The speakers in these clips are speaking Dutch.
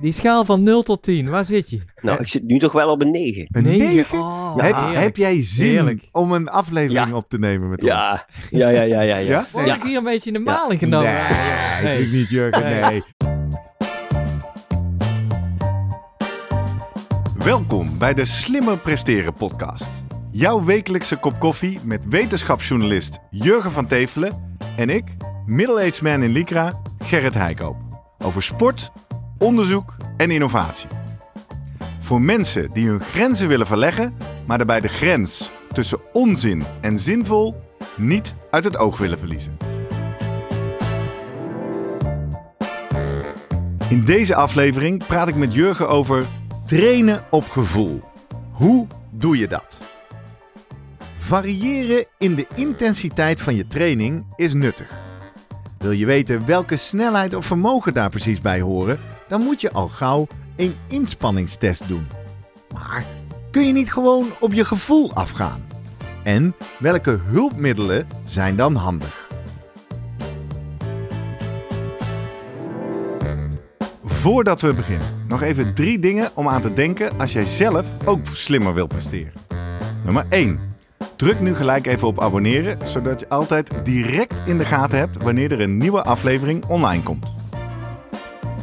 Die schaal van 0 tot 10, waar zit je? Nou, ik zit nu toch wel op een 9. Een Negen? negen? Oh, heb, heb jij zin Heerlijk. om een aflevering Ja. op te nemen met ons? Ja, ja, ja, ja, ja. ja. Ja? Word ik hier een beetje in de maling genomen? Nee, Nee. natuurlijk niet, Jurgen. Nee. Nee. Welkom bij de Slimmer Presteren podcast. Jouw wekelijkse kop koffie met wetenschapsjournalist Jurgen van Tevelen en ik, middle-aged man in Lycra, Gerrit Heikoop. Over sport, onderzoek en innovatie. Voor mensen die hun grenzen willen verleggen, maar daarbij de grens tussen onzin en zinvol niet uit het oog willen verliezen. In deze aflevering praat ik met Jurgen over trainen op gevoel. Hoe doe je dat? Variëren in de intensiteit van je training is nuttig. Wil je weten welke snelheid of vermogen daar precies bij horen, dan moet je al gauw een inspanningstest doen. Maar kun je niet gewoon op je gevoel afgaan? En welke hulpmiddelen zijn dan handig? Voordat we beginnen, nog even drie dingen om aan te denken als jij zelf ook slimmer wil presteren. Nummer 1. Druk nu gelijk even op abonneren, zodat je altijd direct in de gaten hebt wanneer er een nieuwe aflevering online komt.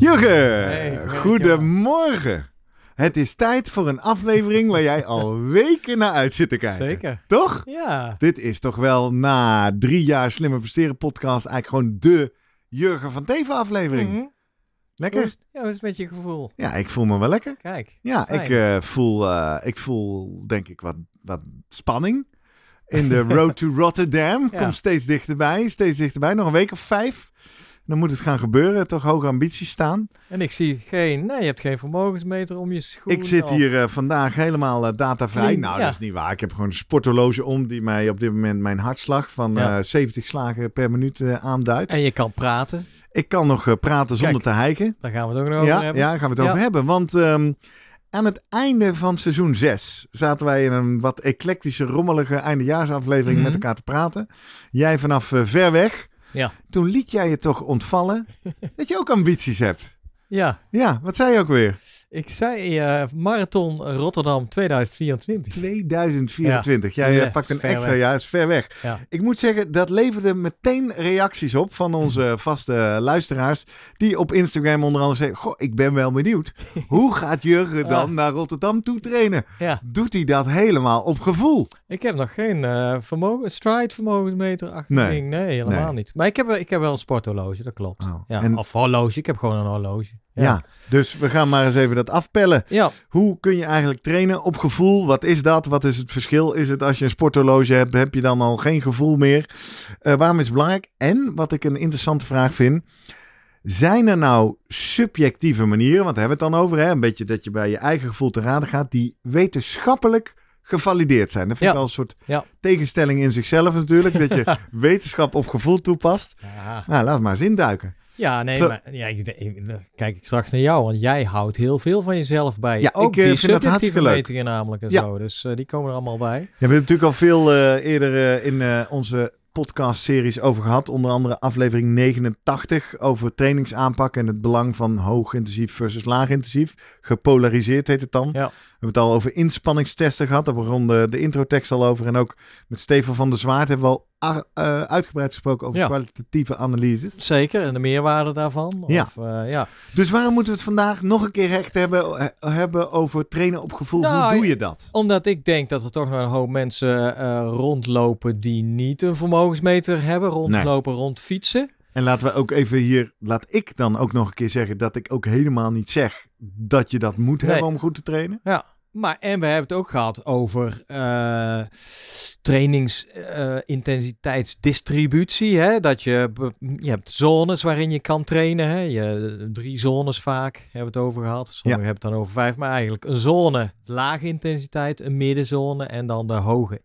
Jurgen, Hey, goedemorgen. Het is tijd voor een aflevering waar jij al weken naar uit zit te kijken. Zeker. Toch? Ja. Dit is toch wel na drie jaar Slimmer Presteren podcast eigenlijk gewoon de Jurgen van Teven aflevering. Mhm. Lekker? ja, hoe is het met je gevoel? Ja, ik voel me wel lekker. Kijk. Ja, fijn. ik, eh, voel, eh, ik voel denk ik wat, wat spanning. In de Road to Rotterdam. Ja. Komt steeds dichterbij, steeds dichterbij. Nog een week of vijf. Dan moet het gaan gebeuren. Toch hoge ambities staan. En ik zie geen... Nee, je hebt geen vermogensmeter om je schoen. ik zit hier eh, vandaag helemaal eh, datavrij. Clean, nou, ja. dat is niet waar. Ik heb gewoon een sporthorloge om die mij op dit moment mijn hartslag van Ja. eh, 70 slagen per minuut eh, aanduidt. En je kan praten. Ik kan nog eh, praten zonder Kijk. te hijgen. Daar gaan we het ook nog over Ja, hebben. ja, daar gaan we het over hebben. Want ehm, aan het einde van seizoen 6 zaten wij in een wat eclectische, rommelige eindejaarsaflevering Mhm. met elkaar te praten. Jij vanaf eh, ver weg. Ja. Toen liet jij je toch ontvallen dat je ook ambities hebt. Ja. Ja, wat zei je ook weer? Ik zei eh, Marathon Rotterdam 2024. 2024. Ja, Jij eh, pakt een extra, weg. ja, is ver weg. Ja. Ik moet zeggen, dat leverde meteen reacties op van onze vaste luisteraars. Die op Instagram onder andere zeggen: Goh, ik ben wel benieuwd. Hoe gaat Jurgen dan naar Rotterdam toe trainen? Doet hij dat helemaal op gevoel? Ik heb nog geen eh vermogen, stride vermogensmeter achter Nee. ding. Nee, helemaal Nee. niet. Maar ik heb, wel- ik heb wel een sporthorloge, dat klopt. Oh. Ja. En- Of horloge, ik heb gewoon een horloge. Ja. dus we gaan maar eens even dat afpellen. Ja, Hoe kun je eigenlijk trainen op gevoel? Wat is dat? Wat is het verschil? Is het als je een sporthorloge hebt, heb je dan al geen gevoel meer? Eh, waarom is het belangrijk? En wat ik een interessante vraag vind. Zijn er nou subjectieve manieren, want daar hebben we het dan over, hè? een beetje dat je bij je eigen gevoel te raden gaat, die wetenschappelijk gevalideerd zijn? Dat vind ik Ja. wel een soort Ja. tegenstelling in zichzelf natuurlijk, dat je wetenschap op gevoel toepast. ja. Nou, laat maar eens induiken. ja nee, Zo- maar ja, kijk ik straks naar jou, want jij houdt heel veel van jezelf bij. Ja, Ook ik, eh, die vind dat hartstikke subjectieve leuk. metingen namelijk en Ja. zo. Dus eh, die komen er allemaal bij. We hebben natuurlijk al veel eh, eerder in onze podcast-series over gehad. Onder andere aflevering 89 over trainingsaanpak en het belang van hoogintensief versus laagintensief. Gepolariseerd heet het dan. Ja. We hebben het al over inspanningstesten gehad. Daar begon de, de introtekst al over. En ook met Stefan van der Zwaard hebben we al eh, uitgebreid gesproken over Ja. kwalitatieve analyses. Zeker, en de meerwaarde daarvan. Ja. Of, eh, ja. Dus waarom moeten we het vandaag nog een keer recht hebben, eh, hebben over trainen op gevoel? Nou, Hoe doe je dat? Omdat ik denk dat er toch nog een hoop mensen rondlopen die niet een vermogensmeter hebben. Rondlopen, rondfietsen. En laten we ook even hier, laat ik dan ook nog een keer zeggen dat ik ook helemaal niet zeg dat je dat moet Nee. hebben om goed te trainen. Ja. Maar en we hebben het ook gehad over uh, trainingsintensiteitsdistributie. hè? Dat je, je hebt zones waarin je kan trainen. Hè? Je, drie zones vaak hebben we het over gehad. Sommigen hebben het dan over vijf. Maar eigenlijk een zone lage intensiteit, een middenzone en dan de hoge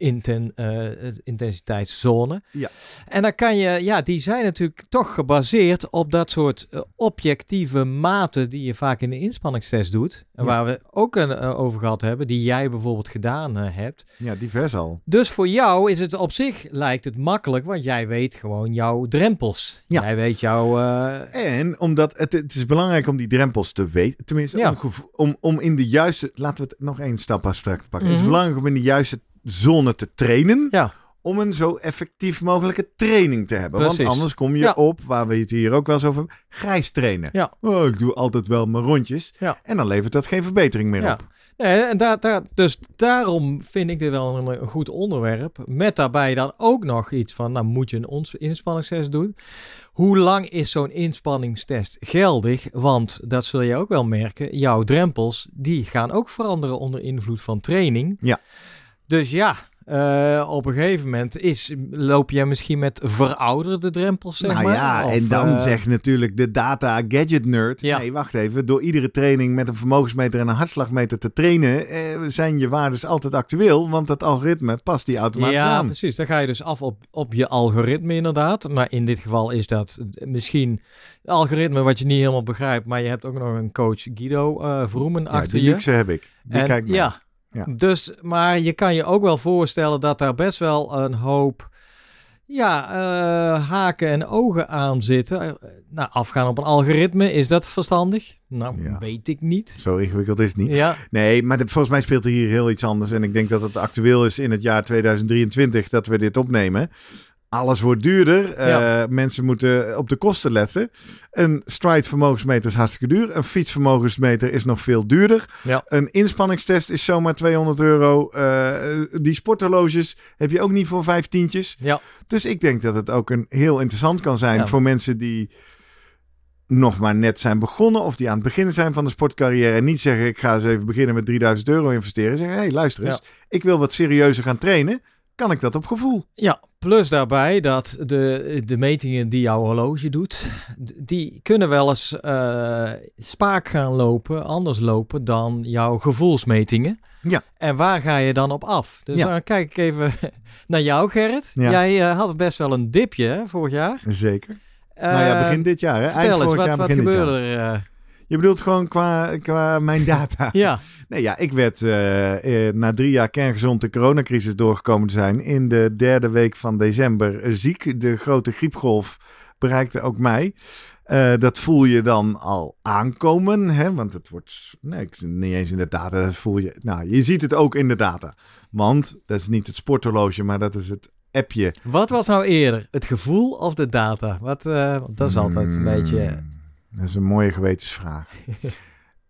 inten, uh, intensiteitszone. Ja. En dan kan je, ja, die zijn natuurlijk toch gebaseerd op dat soort uh, objectieve maten die je vaak in de inspanningstest doet. En Ja. waar we ook een, uh, over gehad hebben, die jij bijvoorbeeld gedaan uh, hebt. Ja, divers al. Dus voor jou is het op zich, lijkt het makkelijk, want jij weet gewoon jouw drempels. Ja. Jij weet jouw... En omdat het, het is belangrijk om die drempels te weten. Tenminste, Ja. om, om, om in de juiste... Laten we het nog één stap afstrak pakken. Het is Mhm. belangrijk om in de juiste zone te trainen. Ja. Om een zo effectief mogelijke training te hebben. Precies. Want anders kom je Ja. op, waar we het hier ook wel eens over hebben, grijs trainen. Ja. Oh, ik doe altijd wel mijn rondjes. Ja. En dan levert dat geen verbetering meer Ja. op. Nee, en daar, daar, dus daarom vind ik dit wel een, een goed onderwerp. Met daarbij dan ook nog iets van, nou moet je een inspanningstest doen. Hoe lang is zo'n inspanningstest geldig? Want dat zul je ook wel merken, jouw drempels, die gaan ook veranderen onder invloed van training. Ja. Dus ja, eh, op een gegeven moment is, loop je misschien met verouderde drempels, zeg nou maar. ja, Of, en dan eh, zegt natuurlijk de data gadget nerd. Ja. Nee, wacht even. Door iedere training met een vermogensmeter en een hartslagmeter te trainen, eh, zijn je waardes altijd actueel. Want het algoritme past die automatisch ja, aan. precies. Dan ga je dus af op, op je algoritme inderdaad. Maar in dit geval is dat misschien een algoritme wat je niet helemaal begrijpt. Maar je hebt ook nog een coach Guido eh Vroemen Ja, achter die je. luxe heb ik. Die En- kijk ja. Ja. Dus, maar je kan je ook wel voorstellen dat daar best wel een hoop ja, eh, haken en ogen aan zitten. Eh, nou, afgaan op een algoritme, is dat verstandig? Nou, Ja. weet ik niet. Zo ingewikkeld is het niet. Ja, Nee, maar volgens mij speelt er hier heel iets anders. En ik denk dat het actueel is in het jaar 2023 dat we dit opnemen. Alles wordt duurder. Eh, mensen moeten op de kosten letten. Een stride vermogensmeter is hartstikke duur. Een fietsvermogensmeter is nog veel duurder. Ja. Een inspanningstest is zomaar 200 euro. Eh, die sporthorloges heb je ook niet voor vijf tientjes. ja. Dus ik denk dat het ook een heel interessant kan zijn voor mensen die nog maar net zijn begonnen of die aan het beginnen zijn van de sportcarrière en niet zeggen ik ga eens even beginnen met 3000 euro investeren. Zeggen hé hey, luister eens, ik wil wat serieuzer gaan trainen. Kan ik dat op gevoel? Ja, plus daarbij dat de, de metingen die jouw horloge doet, die kunnen wel eens eh, spaak gaan lopen, anders lopen dan jouw gevoelsmetingen. Ja. En waar ga je dan op af? Dus Ja. dan kijk ik even naar jou, Gerrit. Ja. Jij eh, had best wel een dipje hè, vorig jaar. Zeker. nou ja, Eh, begin dit jaar hè? Eind Vertel eens, vorig wat, jaar, wat gebeurde er? Je bedoelt gewoon qua, qua mijn data? ja, Nee, ja, ik werd eh, eh, na drie jaar kerngezond de coronacrisis doorgekomen te zijn. In de derde week van december eh, ziek. De grote griepgolf bereikte ook mij. Dat voel je dan al aankomen, hè? want het wordt nee, ik- niet eens in de data. Dat voel je, nou, je ziet het ook in de data. Want dat is niet het sporthorloge, maar dat is het appje. wat was nou eerder? Het gevoel of de data? Wat, want dat is altijd een Hmm, beetje... Dat is een mooie gewetensvraag.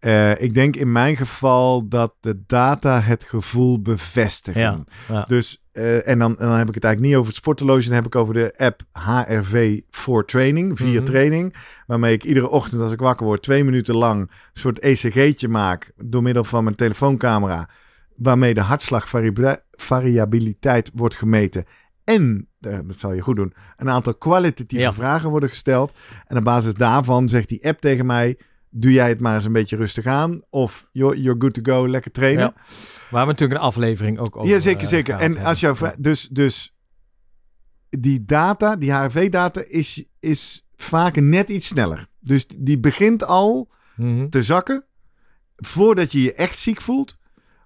Eh, ik denk in mijn geval dat de data het gevoel bevestigen. Ja, ja. Dus, eh, en dan, dan heb ik het eigenlijk niet over het sporthorloge, dan heb ik over de app HRV voor training, via Mhm. training. Waarmee ik iedere ochtend als ik wakker word, twee minuten lang een soort ECG'tje maak door middel van mijn telefooncamera. Waarmee de hartslagvariabiliteit wordt gemeten. En, eh, dat zal je goed doen, een aantal kwalitatieve Ja. vragen worden gesteld. En op basis daarvan zegt die app tegen mij, doe jij het maar eens een beetje rustig aan. Of you're, you're good to go, lekker trainen. Ja. Waar we natuurlijk een aflevering ook over Ja, zeker, eh, zeker. En als jouw dus, dus die data, die HRV-data, is, is vaak net iets sneller. Dus die begint al Mhm. te zakken voordat je je echt ziek voelt.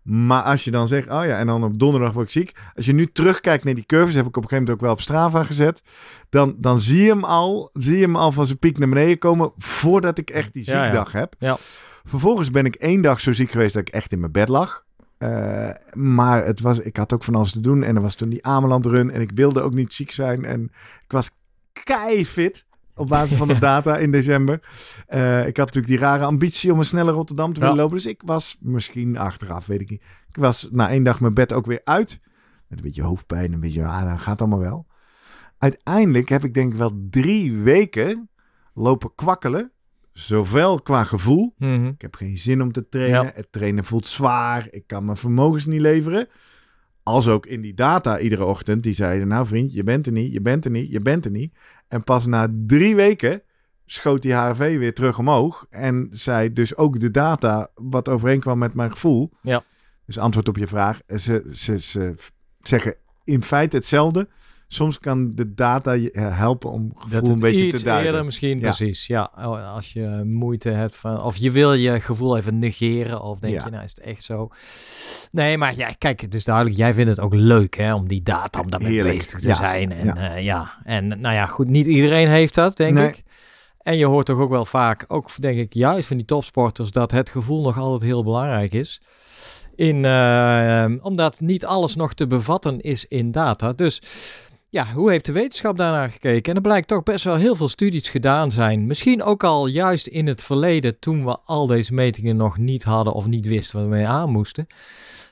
Maar als je dan zegt, oh ja, en dan op donderdag word ik ziek. Als je nu terugkijkt naar die curves, heb ik op een gegeven moment ook wel op Strava gezet. Dan, dan zie, je hem al, zie je hem al van zijn piek naar beneden komen voordat ik echt die Ja, ja. ziekdag heb. Ja. Vervolgens ben ik één dag zo ziek geweest dat ik echt in mijn bed lag. Eh, maar het was, ik had ook van alles te doen. En er was toen die Ameland run. En ik wilde ook niet ziek zijn. En ik was kei fit. Op basis van de data in december. Eh, ik had natuurlijk die rare ambitie om een snelle Rotterdam te willen Ja. lopen. Dus ik was misschien achteraf, weet ik niet. Ik was na één dag mijn bed ook weer uit. Met een beetje hoofdpijn. Een beetje, ah, dat gaat allemaal wel. Uiteindelijk heb ik denk ik wel drie weken lopen kwakkelen. Zowel qua gevoel, Mhm. ik heb geen zin om te trainen, Ja. het trainen voelt zwaar, ik kan mijn vermogens niet leveren. Als ook in die data iedere ochtend, die zeiden, nou vriend, je bent er niet, je bent er niet, je bent er niet. En pas na drie weken schoot die HRV weer terug omhoog. En zei dus ook de data wat overeenkwam met mijn gevoel. Ja. Dus antwoord op je vraag. Ze, ze, ze zeggen in feite hetzelfde. Soms kan de data je eh, helpen om gevoel Dat een beetje iets te duiden. eerder misschien, Ja. precies. Ja, Oh, als je moeite hebt van... Of je wil je gevoel even negeren. Of denk Ja. je, nou is het echt zo. Nee, maar ja, kijk, het is duidelijk. Jij vindt het ook leuk, hè? Om die data, om daarmee bezig te Ja. zijn. En Ja. ja. en nou ja, goed. Niet iedereen heeft dat, denk Nee. ik. En je hoort toch ook wel vaak, ook denk ik, juist van die topsporters, dat het gevoel nog altijd heel belangrijk is. In, eh, omdat niet alles nog te bevatten is in data. Dus ja, hoe heeft de wetenschap daarnaar gekeken? En er blijkt toch best wel heel veel studies gedaan zijn. Misschien ook al juist in het verleden, toen we al deze metingen nog niet hadden of niet wisten waar we mee aan moesten.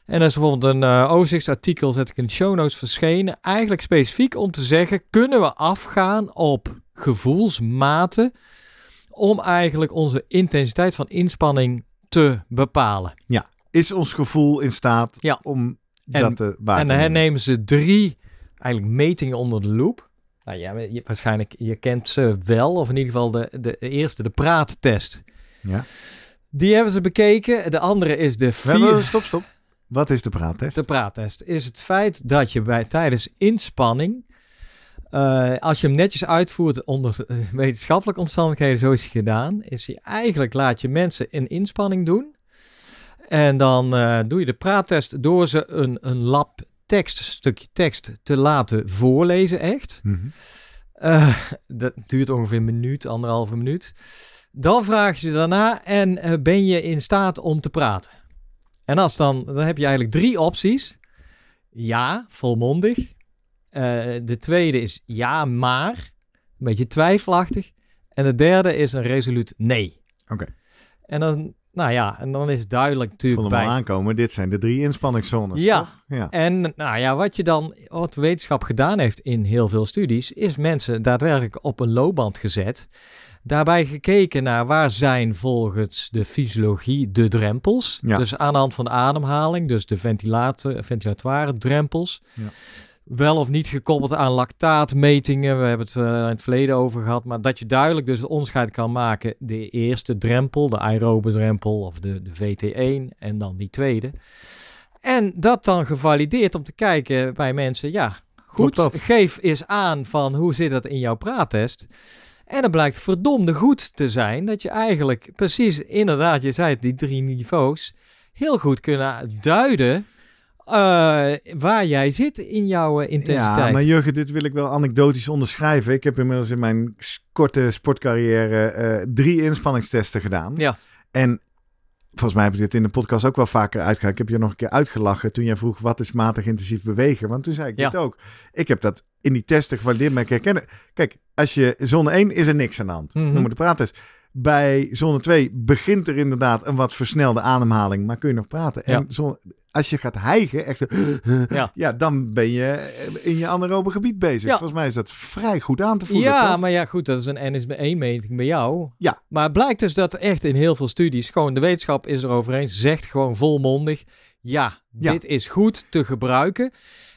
En dat is bijvoorbeeld een eh, overzichtsartikel, zet ik in de show notes verschenen. Eigenlijk specifiek om te zeggen, kunnen we afgaan op gevoelsmaten om eigenlijk onze intensiteit van inspanning te bepalen. Is ons gevoel in staat Ja. om En- dat te waar en dan nemen ze drie eigenlijk metingen onder de loep. Nou ja, je, waarschijnlijk, je kent ze wel, of in ieder geval de, de eerste, de praattest. Ja. Die hebben ze bekeken. De andere is de We hebben- vier... Stop, stop. Wat is de praattest? De praattest is het feit dat je bij, tijdens inspanning, eh, als je hem netjes uitvoert onder eh, wetenschappelijke omstandigheden, zo is hij gedaan, is hij eigenlijk laat je mensen een inspanning doen. En dan eh, doe je de praattest door ze een, een lab tekst, stukje tekst te laten voorlezen, echt. Mhm. Eh, dat duurt ongeveer een minuut, anderhalve minuut. Dan vraag je ze daarna en eh, ben je in staat om te praten? En als dan, dan heb je eigenlijk drie opties. Ja, volmondig. Eh, de tweede is ja, maar. Een beetje twijfelachtig. En de derde is een resoluut nee. Oké. En dan, nou ja, en dan is het duidelijk natuurlijk bij... aankomen. Dit zijn de drie inspanningszones. Ja. toch? ja. En nou ja, wat je dan, wat wetenschap gedaan heeft in heel veel studies, is mensen daadwerkelijk op een loopband gezet. Daarbij gekeken naar waar zijn volgens de fysiologie de drempels. Ja. Dus aan de hand van de ademhaling, dus de ventilator, ventilatoire drempels. Ja. Wel of niet gekoppeld aan lactaatmetingen. We hebben het eh, in het verleden over gehad. Maar dat je duidelijk dus het onderscheid kan maken. De eerste drempel, de aerobe drempel of de, de VT1 en dan die tweede. En dat dan gevalideerd om te kijken bij mensen. Ja, goed, geef eens aan van hoe zit dat in jouw praattest. En het blijkt verdomde goed te zijn dat je eigenlijk precies, inderdaad, je zei het, die drie niveaus, heel goed kunnen duiden eh, waar jij zit in jouw eh, intensiteit. Ja, maar Jurgen, dit wil ik wel anekdotisch onderschrijven. Ik heb inmiddels in mijn korte sportcarrière eh, drie inspanningstesten gedaan. Ja. En volgens mij heb ik dit in de podcast ook wel vaker uitgehaald. Ik heb je nog een keer uitgelachen toen jij vroeg wat is matig intensief bewegen. Want toen zei ik Ja. dit ook. Ik heb dat in die testen gevalideerd met herkennen. Kijk, als je zone 1 is er niks aan de hand. Noem het de praattest. Bij zone 2 begint er inderdaad een wat versnelde ademhaling, maar kun je nog praten. En Ja. zone- als je gaat hijgen, echt, Ja. ja, dan ben je in je anaerobe gebied bezig. Ja. Volgens mij is dat vrij goed aan te voelen. Ja, toch? maar ja, goed, dat is een NSB1-meting bij jou. Ja. Maar het blijkt dus dat echt in heel veel studies, gewoon de wetenschap is erover eens, zegt gewoon volmondig, ja, dit is goed te gebruiken.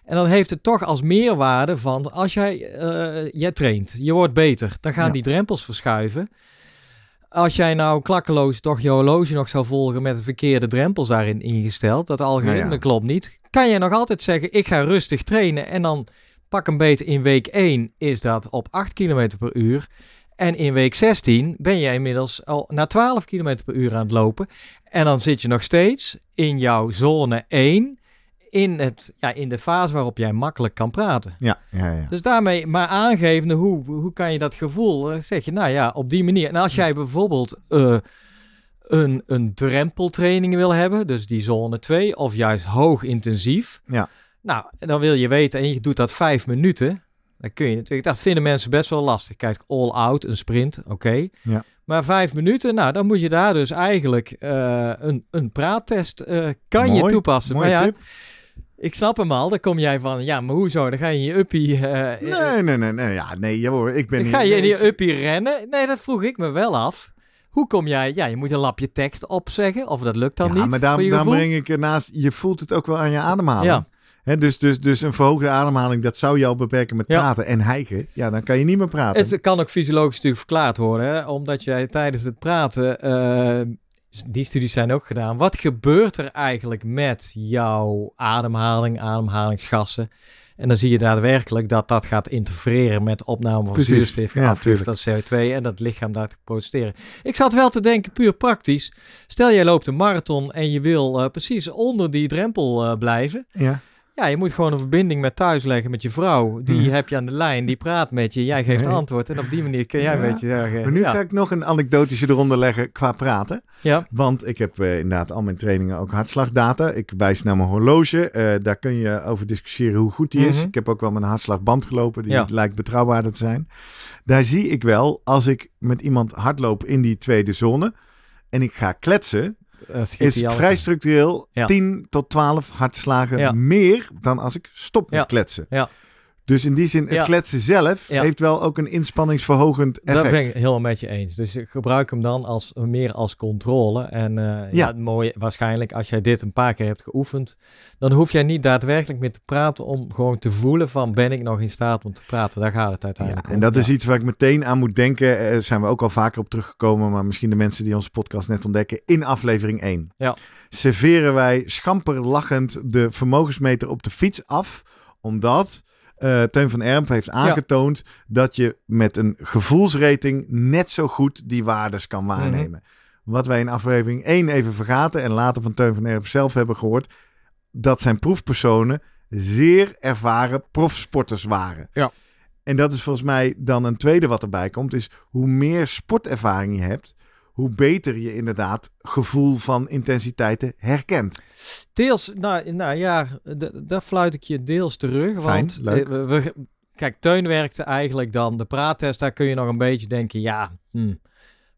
En dan heeft het toch als meerwaarde van, als jij, eh, jij traint, je wordt beter, dan gaan die drempels verschuiven. Als jij nou klakkeloos toch je horloge nog zou volgen met de verkeerde drempels daarin ingesteld, dat algoritme ja. klopt niet, kan je nog altijd zeggen, ik ga rustig trainen en dan pak een beet in week 1 is dat op 8 km per uur. En in week 16 ben je inmiddels al naar 12 km per uur aan het lopen. En dan zit je nog steeds in jouw zone 1 in, het, ja, in de fase waarop jij makkelijk kan praten. Ja, ja, ja. Dus daarmee maar aangevende hoe, hoe kan je dat gevoel, dan zeg je nou ja, op die manier. En als jij bijvoorbeeld eh, een, een drempeltraining wil hebben, dus die zone 2, of juist hoog intensief. Ja. Nou, dan wil je weten, en je doet dat vijf minuten, dan kun je natuurlijk, dat vinden mensen best wel lastig. Kijk, all out, een sprint, oké. Ja. Maar vijf minuten, nou, dan moet je daar dus eigenlijk eh, een, een praattest, eh, kan je toepassen. Mooie maar ja, tip. Ik snap hem al. Dan kom jij van, ja, maar hoezo? Dan ga je in je uppie... eh, Nee, nee, nee, nee. Ja, nee, joh, ik ben dan hier- ga je in je uppie rennen? Nee, dat vroeg ik me wel af. Hoe kom jij? Ja, je moet een lapje tekst opzeggen. Of dat lukt dan ja, niet. maar daar, voor je daar gevoel. breng ik ernaast, je voelt het ook wel aan je ademhaling. Ja. Dus, dus, dus een verhoogde ademhaling, dat zou je al beperken met Ja. praten en hijgen. Ja, dan kan je niet meer praten. Het kan ook fysiologisch natuurlijk verklaard worden, hè? omdat jij tijdens het praten, eh, die studies zijn ook gedaan. Wat gebeurt er eigenlijk met jouw ademhaling, ademhalingsgassen? En dan zie je daadwerkelijk dat dat gaat interfereren met opname van zuurstof, ja, afdruk van CO2 en dat lichaam daar te protesteren. Ik zat wel te denken, puur praktisch. Stel jij loopt een marathon en je wil eh, precies onder die drempel eh, blijven. ja. Ja, je moet gewoon een verbinding met thuis leggen met je vrouw. Die Mhm. heb je aan de lijn, die praat met je, jij geeft Nee. antwoord. En op die manier kun jij Ja. een beetje zeggen. Maar nu ja. ga ik nog een anekdotische eronder leggen qua praten. ja. Want ik heb eh, inderdaad al mijn trainingen ook hartslagdata. Ik wijs naar mijn horloge. Eh, daar kun je over discussiëren hoe goed die is. Mhm. Ik heb ook wel een hartslagband gelopen. Die Ja. lijkt betrouwbaarder te zijn. Daar zie ik wel, als ik met iemand hardloop in die tweede zone... en ik ga kletsen, Eh, is die al- vrij structureel Ja. 10 tot 12 hartslagen meer dan als ik stop met kletsen. Ja. Dus in die zin, het Ja. kletsen zelf Ja. heeft wel ook een inspanningsverhogend effect. Dat ben ik helemaal met je eens. Dus ik gebruik hem dan als, meer als controle. En eh, ja. Mooie, waarschijnlijk als jij dit een paar keer hebt geoefend, dan hoef jij niet daadwerkelijk meer te praten om gewoon te voelen van ben ik nog in staat om te praten. Daar gaat het uiteindelijk en om. dat is iets waar ik meteen aan moet denken. Daar zijn we ook al vaker op teruggekomen, maar misschien de mensen die onze podcast net ontdekken. In aflevering 1 Ja. serveren wij schamper lachend de vermogensmeter op de fiets af, omdat eh, Teun van Ermp heeft aangetoond dat je met een gevoelsrating net zo goed die waardes kan Mhm. waarnemen. Wat wij in aflevering 1 even vergaten en later van Teun van Ermp zelf hebben gehoord, dat zijn proefpersonen zeer ervaren profsporters waren. Ja. En dat is volgens mij dan een tweede wat erbij komt, is hoe meer sportervaring je hebt, hoe beter je inderdaad gevoel van intensiteiten herkent. Deels, nou, nou ja, daar fluit ik je deels terug. Fijn, want leuk. we, we- kijk, Teun werkte eigenlijk dan de praattest. Daar kun je nog een beetje denken, ja, hm,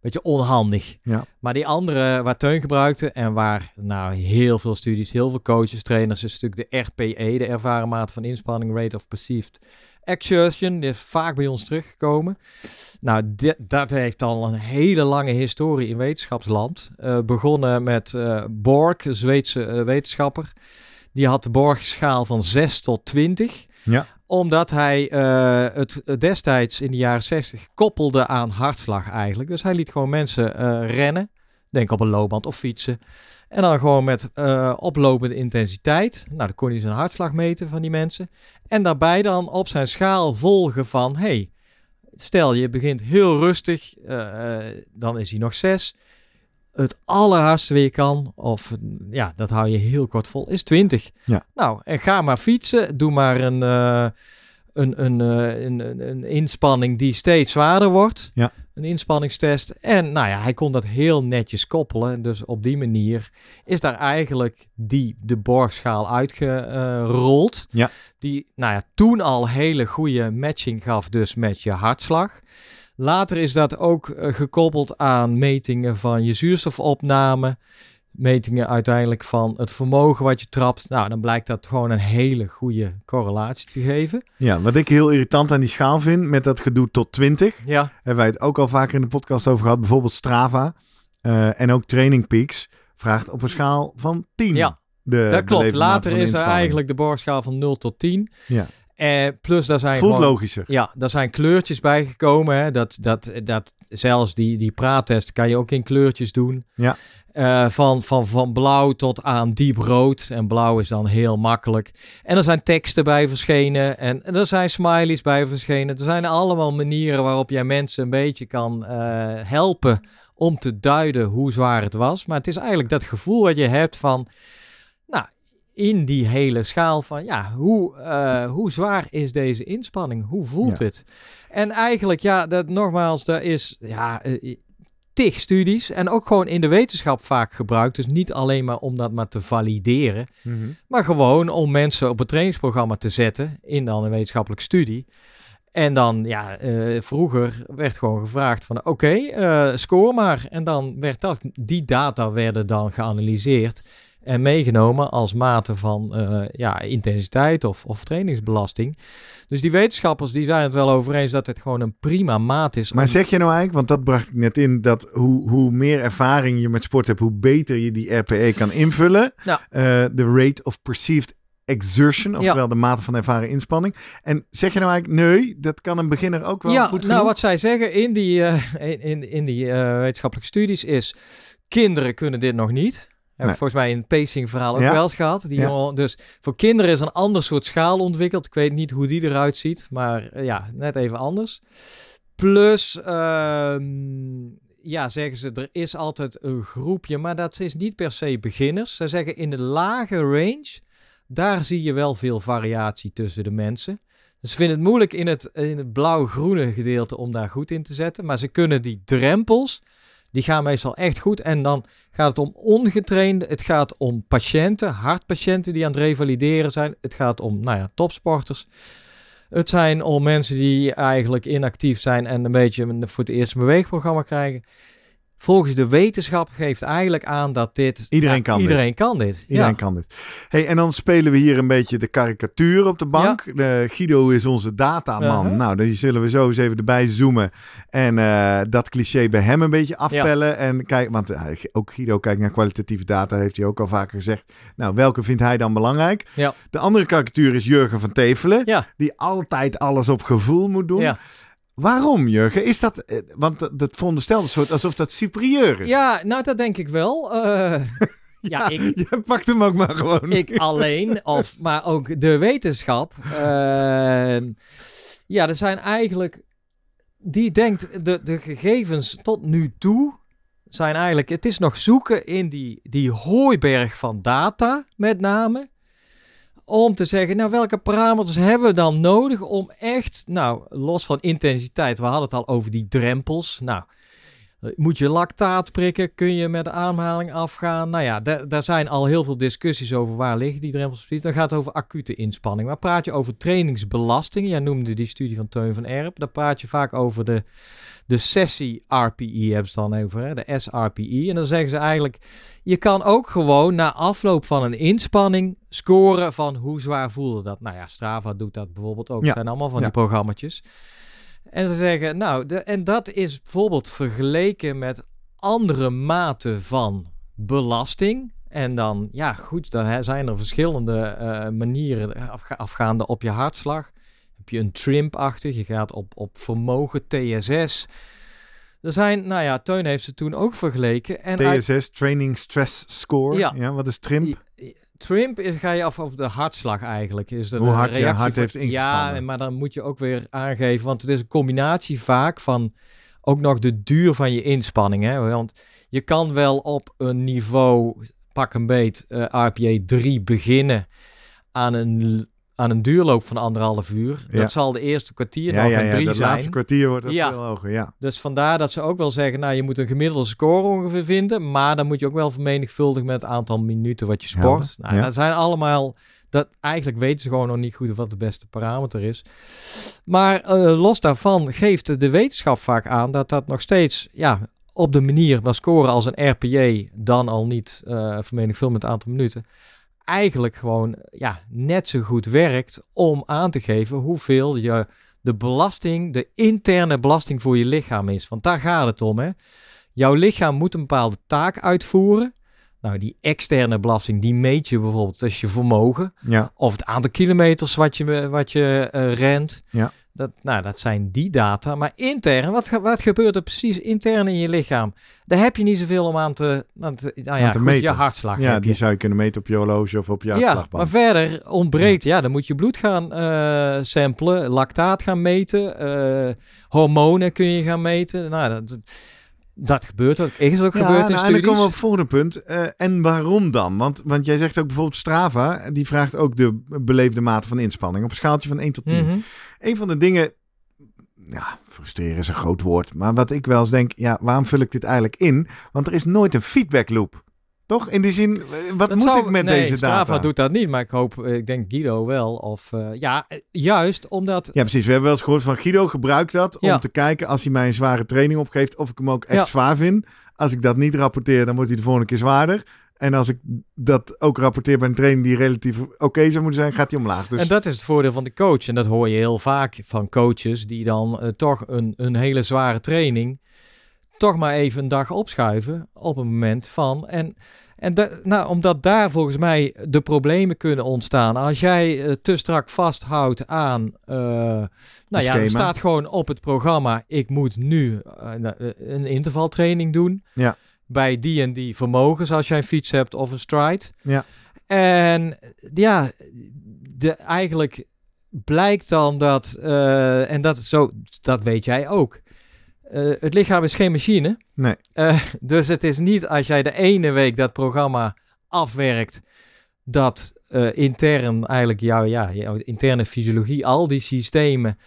beetje onhandig. Ja. Maar die andere waar Teun gebruikte en waar nou heel veel studies, heel veel coaches, trainers, is natuurlijk de RPE, de ervaren mate van inspanning, rate of perceived exertion. Die is vaak bij ons teruggekomen. Nou, dit- dat heeft al een hele lange historie in wetenschapsland. Eh, begonnen met eh Borg, een Zweedse eh, wetenschapper. Die had de Borg-schaal van 6 tot 20 Ja. omdat hij het destijds in de jaren 60 koppelde aan hartslag eigenlijk. Dus hij liet gewoon mensen rennen. Denk op een loopband of fietsen. En dan gewoon met eh, oplopende intensiteit. Nou, dan kon hij zijn hartslag meten van die mensen. En daarbij dan op zijn schaal volgen van... Hey, stel je begint heel rustig, eh, eh, dan is hij nog 6. Het allerhardste weer je kan, of ja, dat hou je heel kort vol, is 20. Ja. Nou, en ga maar fietsen. Doe maar een, een, een, een, een, een inspanning die steeds zwaarder wordt. Ja. Een inspanningstest. En nou ja, hij kon dat heel netjes koppelen. Dus op die manier is daar eigenlijk die, de borgschaal uitgerold. Ja. Die nou ja, toen al hele goede matching gaf dus met je hartslag. Later is dat ook eh, gekoppeld aan metingen van je zuurstofopname. Metingen uiteindelijk van het vermogen wat je trapt. Nou, dan blijkt dat gewoon een hele goede correlatie te geven. Ja, wat ik heel irritant aan die schaal vind, met dat gedoe tot 20, Ja, hebben wij het ook al vaker in de podcast over gehad. Bijvoorbeeld Strava eh, en ook Training Peaks vraagt op een schaal van 10. Ja, de dat klopt. Later is er eigenlijk de borgschaal van 0 tot 10. Ja. Eh, plus daar zijn Voelt gewoon... logischer. Ja, daar zijn kleurtjes bijgekomen. Hè. Dat, dat, dat, zelfs die, die praattest kan je ook in kleurtjes doen. Ja. Eh, van, van, van blauw tot aan diep rood. En blauw is dan heel makkelijk. En er zijn teksten bij verschenen. En, en er zijn smileys bij verschenen. Er zijn allemaal manieren waarop jij mensen een beetje kan eh, helpen om te duiden hoe zwaar het was. Maar het is eigenlijk dat gevoel wat je hebt van... In die hele schaal van ja, hoe, eh, hoe zwaar is deze inspanning? Hoe voelt Ja. het? En eigenlijk, ja, dat nogmaals, daar is ja, eh, tig studies en ook gewoon in de wetenschap vaak gebruikt. Dus niet alleen maar om dat maar te valideren, Mhm. maar gewoon om mensen op het trainingsprogramma te zetten in dan een wetenschappelijke studie. En dan, ja, eh, vroeger werd gewoon gevraagd van, oké, eh, score maar. En dan werd dat, die data werden dan geanalyseerd. En meegenomen als mate van eh, ja, intensiteit of, of trainingsbelasting. Dus die wetenschappers die zijn het wel over eens dat het gewoon een prima maat is. Maar om- zeg je nou eigenlijk, want dat bracht ik net in, dat hoe, hoe meer ervaring je met sport hebt, hoe beter je die RPE kan invullen. Nou. Eh, De rate of perceived exertion, oftewel de mate van ervaren inspanning. En zeg je nou eigenlijk, nee, dat kan een beginner ook wel ja, goed nou genoeg? wat zij zeggen in die, eh, in, in, in die wetenschappelijke studies is, kinderen kunnen dit nog niet. Nee. volgens mij in het pacing verhaal ook Ja. wel eens gehad. Die Ja. jongen, dus voor kinderen is een ander soort schaal ontwikkeld. Ik weet niet hoe die eruit ziet, maar eh, ja, net even anders. Plus, ehm, ja, zeggen ze, er is altijd een groepje, maar dat is niet per se beginners. Ze zeggen in de lage range, daar zie je wel veel variatie tussen de mensen. Dus ze vinden het moeilijk in het, in het blauw-groene gedeelte om daar goed in te zetten. Maar ze kunnen die drempels, die gaan meestal echt goed. En dan gaat het om ongetrainde, het gaat om patiënten, hartpatiënten die aan het revalideren zijn. Het gaat om, nou ja, topsporters. Het zijn om mensen die eigenlijk inactief zijn en een beetje voor het eerst een beweegprogramma krijgen. Volgens de wetenschap geeft eigenlijk aan dat dit... Iedereen kan dit. Iedereen kan dit. Iedereen ja. kan dit. Hey, en dan spelen we hier een beetje de karikatuur op de bank. De, Guido is onze dataman. Uh-huh. Nou, die zullen we zo eens even erbij zoomen. En eh, dat cliché bij hem een beetje afpellen. En kijk, want eh, ook Guido kijkt naar kwalitatieve data, heeft hij ook al vaker gezegd. Nou, welke vindt hij dan belangrijk? Ja. De andere karikatuur is Jurgen van Tevelen. Die altijd alles op gevoel moet doen. Waarom, Jurgen? Is dat, eh, want dat, veronderstelt een soort alsof dat superieur is. Ja, nou dat denk ik wel. Eh, ja, ik, Je pakt hem ook maar gewoon. ik alleen, of, maar ook de wetenschap. ehm, ja, er zijn eigenlijk. Die denkt, de, de gegevens tot nu toe zijn eigenlijk. Het is nog zoeken in die, die hooiberg van data, met name. Om te zeggen, nou, welke parameters hebben we dan nodig om echt, nou, los van intensiteit, we hadden het al over die drempels. Nou, moet je lactaat prikken? Kun je met de ademhaling afgaan? Nou ja, da- daar zijn al heel veel discussies over waar liggen die drempels precies. Dan gaat het over acute inspanning. Maar praat je over trainingsbelasting? Jij noemde die studie van Teun van Erp. Daar praat je vaak over de, de sessie RPE, hebben ze dan over, hè? de SRPE. En dan zeggen ze eigenlijk, je kan ook gewoon na afloop van een inspanning scoren van hoe zwaar voelde dat. Nou ja, Strava doet dat bijvoorbeeld ook. Ja. Zijn allemaal van Ja. die programma's. En ze zeggen, nou, de, en dat is bijvoorbeeld vergeleken met andere maten van belasting. En dan, ja goed, dan zijn er verschillende eh, manieren afga- afgaande op je hartslag. Heb je een trimp-achtig, je gaat op, op vermogen, TSS. Er zijn, nou ja, Teun heeft ze toen ook vergeleken. En uit- TSS, Training Stress Score. Ja, Ja. wat is TRIMP? Trimp is, ga je af over de hartslag eigenlijk. Is er Hoe een hard je reactie hart van- heeft ingespannen. Ja, maar dan moet je ook weer aangeven, want het is een combinatie vaak van ook nog de duur van je inspanning. Hè? Want je kan wel op een niveau, pak een beet, eh RPA 3 beginnen aan een, aan een duurloop van anderhalf uur. Ja. Dat zal de eerste kwartier Ja, nog ja, een ja. 3 Dat zijn. laatste kwartier wordt het Ja. veel hoger, ja. Dus vandaar dat ze ook wel zeggen, nou je moet een gemiddelde score ongeveer vinden, maar dan moet je ook wel vermenigvuldigen met het aantal minuten wat je sport. Nou, ja. dat zijn allemaal, dat, eigenlijk weten ze gewoon nog niet goed wat de beste parameter is. Maar eh, los daarvan geeft de wetenschap vaak aan dat dat nog steeds, ja, op de manier van scoren als een RPJ, dan al niet eh vermenigvuldigd met het aantal minuten, eigenlijk gewoon ja, net zo goed werkt om aan te geven hoeveel je de belasting, de interne belasting voor je lichaam is. Want daar gaat het om. Hè? Jouw lichaam moet een bepaalde taak uitvoeren. Nou, die externe belasting, die meet je bijvoorbeeld als je vermogen. Ja, Of het aantal kilometers wat je, wat je eh, rent. Ja. Dat, nou, dat zijn die data. Maar intern, wat, wat gebeurt er precies intern in je lichaam? Daar heb je niet zoveel om aan te, aan te, nou ja, Aan te goed, meten. je hartslag ja die je. zou je kunnen meten op je horloge of op je Ja, hartslagband. maar verder ontbreekt, ja, dan moet je bloed gaan eh samplen, lactaat gaan meten, eh, hormonen kun je gaan meten. Nou, dat, dat gebeurt ook, is ook Ja, gebeurd in nou, en dan komen we studies. op het volgende punt. Eh, en waarom dan? Want, want jij zegt ook bijvoorbeeld Strava, die vraagt ook de beleefde mate van inspanning op een schaaltje van 1 tot 10. Mhm. Een van de dingen, ja, frustreren is een groot woord, maar wat ik wel eens denk, ja, waarom vul ik dit eigenlijk in? Want er is nooit een feedback loop. Toch? In die zin, eh, wat Dat moet zou- ik met nee, deze Strava data? doet dat niet, maar ik hoop, eh, ik denk Guido wel. Of eh, ja, juist omdat. Ja, precies. We hebben wel eens gehoord van Guido gebruikt dat om te kijken als hij mij een zware training opgeeft of ik hem ook echt Ja. zwaar vind. Als ik dat niet rapporteer, dan wordt hij de volgende keer zwaarder. En als ik dat ook rapporteer bij een training die relatief oké zou moeten zijn, gaat die omlaag. Dus En dat is het voordeel van de coach. En dat hoor je heel vaak van coaches die dan toch een, een hele zware training toch maar even een dag opschuiven op een moment van. En, en da- nou, omdat daar volgens mij de problemen kunnen ontstaan. Als jij eh, te strak vasthoudt aan. eh, nou ja, er staat gewoon op het programma: ik moet nu eh, nou, een intervaltraining doen. Ja. Bij die en die vermogens, als jij een fiets hebt of een stride. Ja. En ja, de, eigenlijk blijkt dan dat, en dat, zo, dat weet jij ook. Eh, het lichaam is geen machine. Nee. Eh, dus het is niet als jij de ene week dat programma afwerkt, dat eh, intern eigenlijk jouw, ja, jouw interne fysiologie, al die systemen,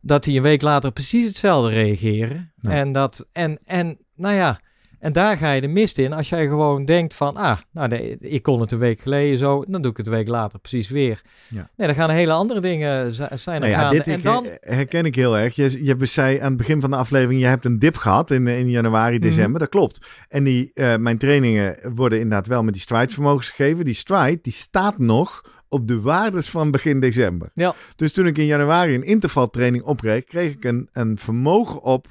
dat die een week later precies hetzelfde reageren. Nee. En dat, en, en nou ja, en daar ga je de mist in als jij gewoon denkt van, ah, nou, de- ik kon het een week geleden zo, dan doe ik het een week later precies weer. Ja. Nee, dan gaan hele andere dingen zi- zijn er Nou ja, gaande. dit en ik- dan, herken ik heel erg. Je, je zei aan het begin van de aflevering, je hebt een dip gehad in, in januari, Mhm. december. Dat klopt. En die, eh, mijn trainingen worden inderdaad wel met die stride vermogens gegeven. Die stride, die staat nog op de waardes van begin december. Ja. Dus toen ik in januari een intervaltraining opreed, kreeg ik een, een vermogen op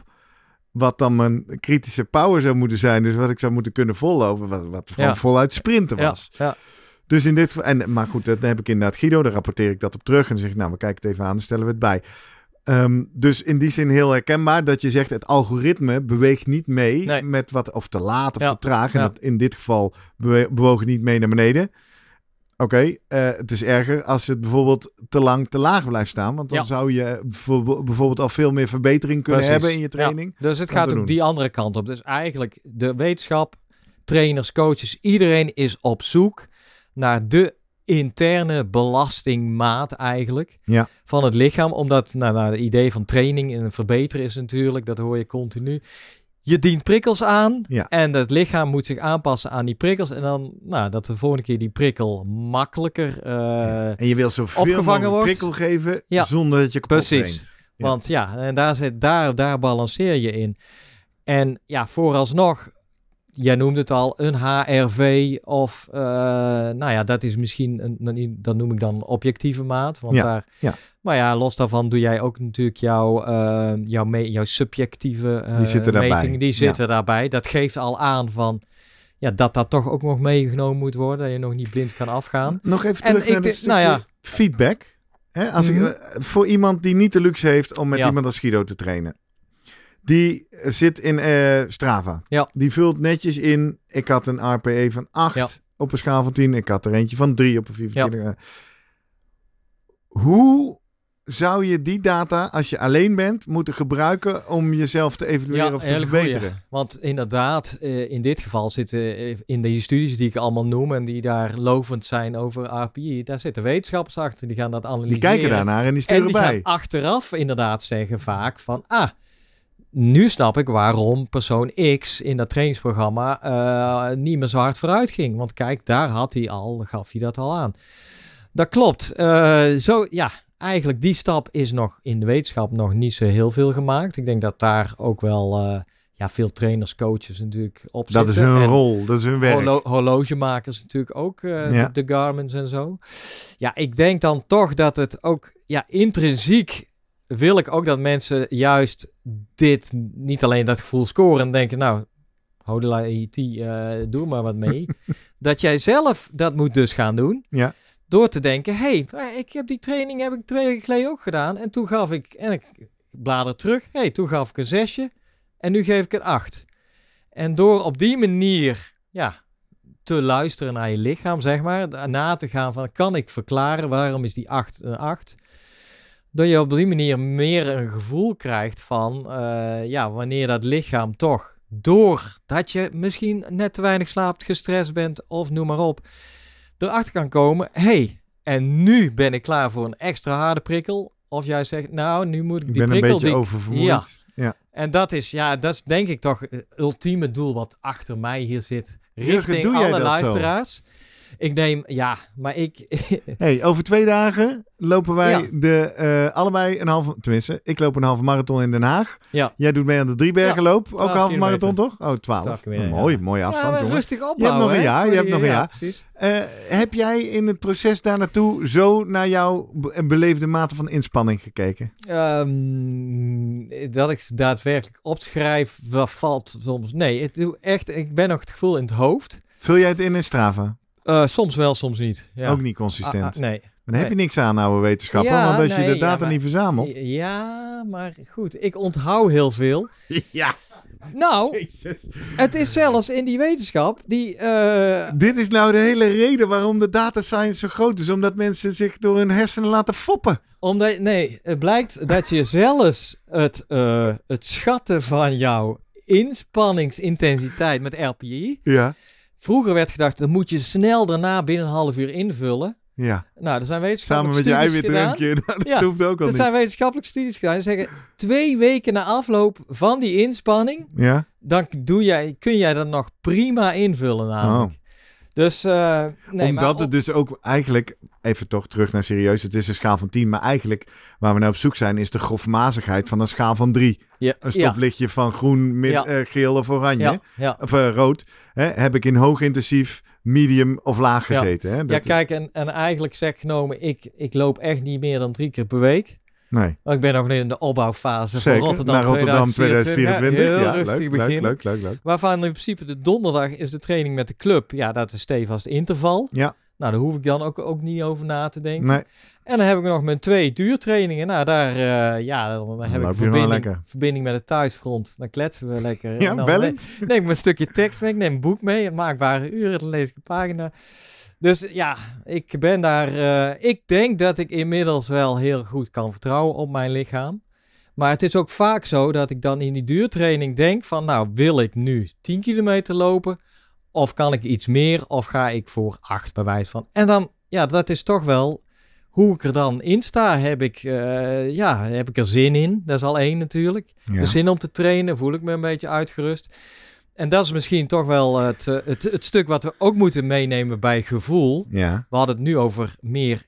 wat dan mijn kritische power zou moeten zijn. Dus wat ik zou moeten kunnen vollopen, wat, wat gewoon Ja. voluit sprinten was. ja, Dus in dit en, maar goed, dat heb ik inderdaad Guido, daar rapporteer ik dat op terug. En dan zeg ik, nou, we kijken het even aan, dan stellen we het bij. Ehm, dus in die zin heel herkenbaar dat je zegt, het algoritme beweegt niet mee Nee. met wat, of te laat of Ja, te traag. En dat in dit geval bewoog het niet mee naar beneden. Oké, eh, het is erger als het bijvoorbeeld te lang te laag blijft staan. Want dan Ja. zou je bijvoorbeeld al veel meer verbetering kunnen Precies. hebben in je training. Dus het gaat ook die andere kant op. Dus eigenlijk de wetenschap, trainers, coaches, iedereen is op zoek naar de interne belastingmaat eigenlijk Ja. van het lichaam. Omdat nou, nou, het idee van training en verbeteren is natuurlijk, dat hoor je continu. Je dient prikkels aan Ja. en het lichaam moet zich aanpassen aan die prikkels. En dan nou, dat de volgende keer die prikkel makkelijker... eh, En je wil zoveel Opgevangen mogelijk wordt. prikkel geven Ja. zonder dat je kapot Precies. Ja. Want ja, en daar, zit, daar, daar balanceer je in. En ja, vooralsnog, jij noemde het al, een HRV of, eh, nou ja, dat is misschien, een, dat noem ik dan objectieve maat. Want Ja, daar, ja. Maar ja, los daarvan doe jij ook natuurlijk jouw, eh, jouw, me- jouw subjectieve eh, Die zitten daarbij. metingen, die zitten daarbij. Dat geeft al aan van, ja, dat dat toch ook nog meegenomen moet worden, dat je nog niet blind kan afgaan. Nog even En terug ik naar de nou ja. feedback. Hè, als Mhm. ik, eh, voor iemand die niet de luxe heeft om met Ja. iemand als Guido te trainen. Die eh, zit in eh, Strava. Ja. Die vult netjes in. Ik had een RPE van 8 Ja. op een schaal van 10. Ik had er eentje van 3 op een 24. Hoe zou je die data, als je alleen bent, moeten gebruiken om jezelf te evalueren of te hele goeie. verbeteren? Want inderdaad, eh, in dit geval zitten eh, in de studies die ik allemaal noem en die daar lovend zijn over RPI, daar zitten wetenschappers achter, die gaan dat analyseren. Die kijken daarnaar en die en sturen die bij. gaan achteraf inderdaad zeggen vaak van, ah, nu snap ik waarom persoon X in dat trainingsprogramma eh, niet meer zo hard vooruit ging. Want kijk, daar had hij al, gaf hij dat al aan. Dat klopt. Eh, zo, ja, eigenlijk die stap is nog in de wetenschap nog niet zo heel veel gemaakt. Ik denk dat daar ook wel eh, ja, veel trainers, coaches natuurlijk op Dat is zitten. hun En rol, dat is hun werk. horlo- horlogemakers natuurlijk ook, Ja. de, de Garmin's en zo. Ja, ik denk dan toch dat het ook, ja, intrinsiek wil ik ook dat mensen juist dit, niet alleen dat gevoel scoren en denken, nou, hodela IT, eh doe maar wat mee. dat jij zelf dat moet dus gaan doen. Ja. Door te denken, hé, hey, ik heb die training heb ik twee weken geleden ook gedaan. En toen gaf ik, en ik blader terug, hé, hey, toen gaf ik een zesje. En nu geef ik een acht. En door op die manier, ja, te luisteren naar je lichaam, zeg maar. Na te gaan van, kan ik verklaren waarom is die 8 een 8? Dat je op die manier meer een gevoel krijgt van, eh, ja, wanneer dat lichaam toch, doordat je misschien net te weinig slaapt, gestrest bent of noem maar op, erachter kan komen, hey, en nu ben ik klaar voor een extra harde prikkel. Of jij zegt, nou, nu moet ik Ik die ben een prikkel... beetje die, oververmoeid. Ja. ja. en dat is, ja, dat is denk ik toch het ultieme doel wat achter mij hier zit. Jurgen, Richting jij alle zo? Ik neem, ja, maar ik... Hey, over twee dagen lopen wij Ja. de, eh, allebei een halve... Tenminste, ik loop een halve marathon in Den Haag. ja, Jij doet mee aan de Driebergenloop. ook een halve marathon, toch? Oh, twaalf. 12 kilometer, mooi, mooie afstand, jongen. rustig opbouwen. nog een jaar, je hebt nog een ja, jaar. Eh, heb jij in het proces daar naartoe zo naar jouw be- beleefde mate van inspanning gekeken? Ehm, dat ik ze daadwerkelijk opschrijf, dat valt soms. Nee, het doe echt. Ik ben nog het gevoel in het hoofd. Vul jij het in in Strava? Eh, soms wel, soms niet. Ja. Ook niet consistent. Ah, ah, nee. Maar dan heb je niks aan, oude wetenschapper. Ja, want als je de data ja, maar- niet verzamelt... Ja, maar goed. Ik onthoud heel veel. Ja, Nou, jezus. het is zelfs in die wetenschap die. eh, Dit is nou de hele reden waarom de data science zo groot is. Omdat mensen zich door hun hersenen laten foppen. Omdat, nee, het blijkt dat je zelfs het, eh, het schatten van jouw inspanningsintensiteit met RPI. Ja. Vroeger werd gedacht, dat moet je snel daarna binnen een half uur invullen. Ja. Nou, er zijn Samen wetenschappelijke met je studies gedaan. eiwitdrankje. Dat Ja, hoeft ook al Er niet. zijn wetenschappelijke studies gedaan. Die zeggen, twee weken na afloop van die inspanning, Ja. dan doe jij, kun jij dat nog prima invullen namelijk. Dus, eh, nee, Omdat het dus ook eigenlijk, even toch terug naar serieus, het is een schaal van 10, maar eigenlijk waar we naar op zoek zijn is de grofmazigheid van een schaal van 3. ja, Een ja, stoplichtje van groen, mid, Ja. eh, geel of oranje, ja, ja. of eh, rood, hè, heb ik in hoog intensief, medium of laag Ja. gezeten. Hè? Ja, Dat- kijk, en, en eigenlijk zeg genomen, ik, ik loop echt niet meer dan drie keer per week. Nee, Want ik ben nog in de opbouwfase zeker. van Rotterdam naar Rotterdam 2024. Ja, heel Ja, rustig leuk, leuk, leuk, leuk, leuk. Waarvan in principe de donderdag is de training met de club. Ja, dat is stevast interval. Ja. Nou, daar hoef ik dan ook, ook niet over na te denken. Nee, En dan heb ik nog mijn twee duurtrainingen. Nou, daar eh, ja, dan heb ik verbinding, verbinding met het thuisfront. Dan kletsen we lekker. ja, En dan bellend. neem ik mijn stukje tekst mee. Ik neem een boek mee. Het maakbare uren. Dan lees ik een pagina. Dus ja, ik ben daar... eh, ik denk dat ik inmiddels wel heel goed kan vertrouwen op mijn lichaam. Maar het is ook vaak zo dat ik dan in die duurtraining denk van... Nou, wil ik nu 10 kilometer lopen? Of kan ik iets meer? Of ga ik voor 8 bij wijze van? En dan, ja, dat is toch wel... Hoe ik er dan in sta, heb ik, eh, ja, heb ik er zin in. Dat is al één natuurlijk. Ja. De zin om te trainen, voel ik me een beetje uitgerust. En dat is misschien toch wel het, eh, het, het stuk wat we ook moeten meenemen bij gevoel. ja, We hadden het nu over meer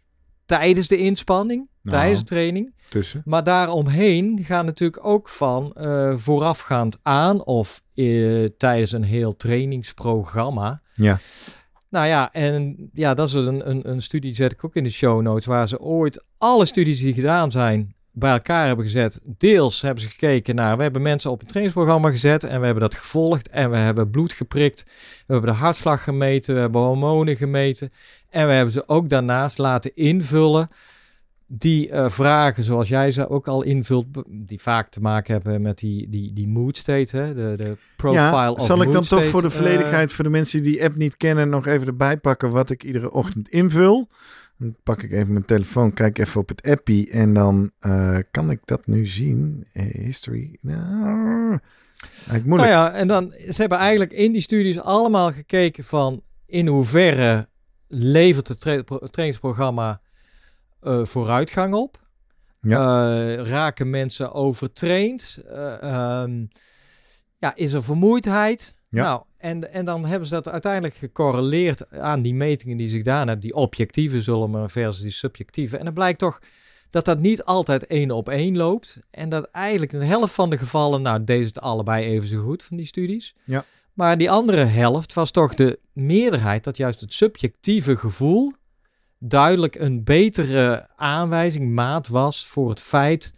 tijdens de inspanning, Nou. tijdens de training. tussen. Maar daaromheen gaan natuurlijk ook van eh, voorafgaand aan of eh, tijdens een heel trainingsprogramma. Ja. Nou ja, en ja, dat is een, een, een studie, die zet ik ook in de show notes, waar ze ooit alle studies die gedaan zijn bij elkaar hebben gezet. Deels hebben ze gekeken naar, we hebben mensen op een trainingsprogramma gezet en we hebben dat gevolgd en we hebben bloed geprikt, we hebben de hartslag gemeten, we hebben hormonen gemeten en we hebben ze ook daarnaast laten invullen die eh, vragen, zoals jij ze ook al invult, die vaak te maken hebben met die, die, die mood state, hè? De, de profile Ja, of zal ik dan toch voor de eh, volledigheid, voor de mensen die die app niet kennen, nog even erbij pakken wat ik iedere ochtend invul. Dan pak ik even mijn telefoon, kijk even op het appie en dan eh, kan ik dat nu zien. Eh, history. Nou, moeilijk. Nou ja, en dan, ze hebben eigenlijk in die studies allemaal gekeken van in hoeverre levert het tra- pro- trainingsprogramma eh, vooruitgang op. Ja. Raken mensen overtraind? Eh, ehm, ja, is er vermoeidheid? Ja. Nou, en, en dan hebben ze dat uiteindelijk gecorreleerd aan die metingen die ze gedaan hebben. Die objectieve zullen maar versus die subjectieve. En dan blijkt toch dat dat niet altijd één op één loopt. En dat eigenlijk in de helft van de gevallen, nou, deze het allebei even zo goed van die studies. Ja. Maar die andere helft was toch de meerderheid dat juist het subjectieve gevoel duidelijk een betere aanwijzing, maat was voor het feit.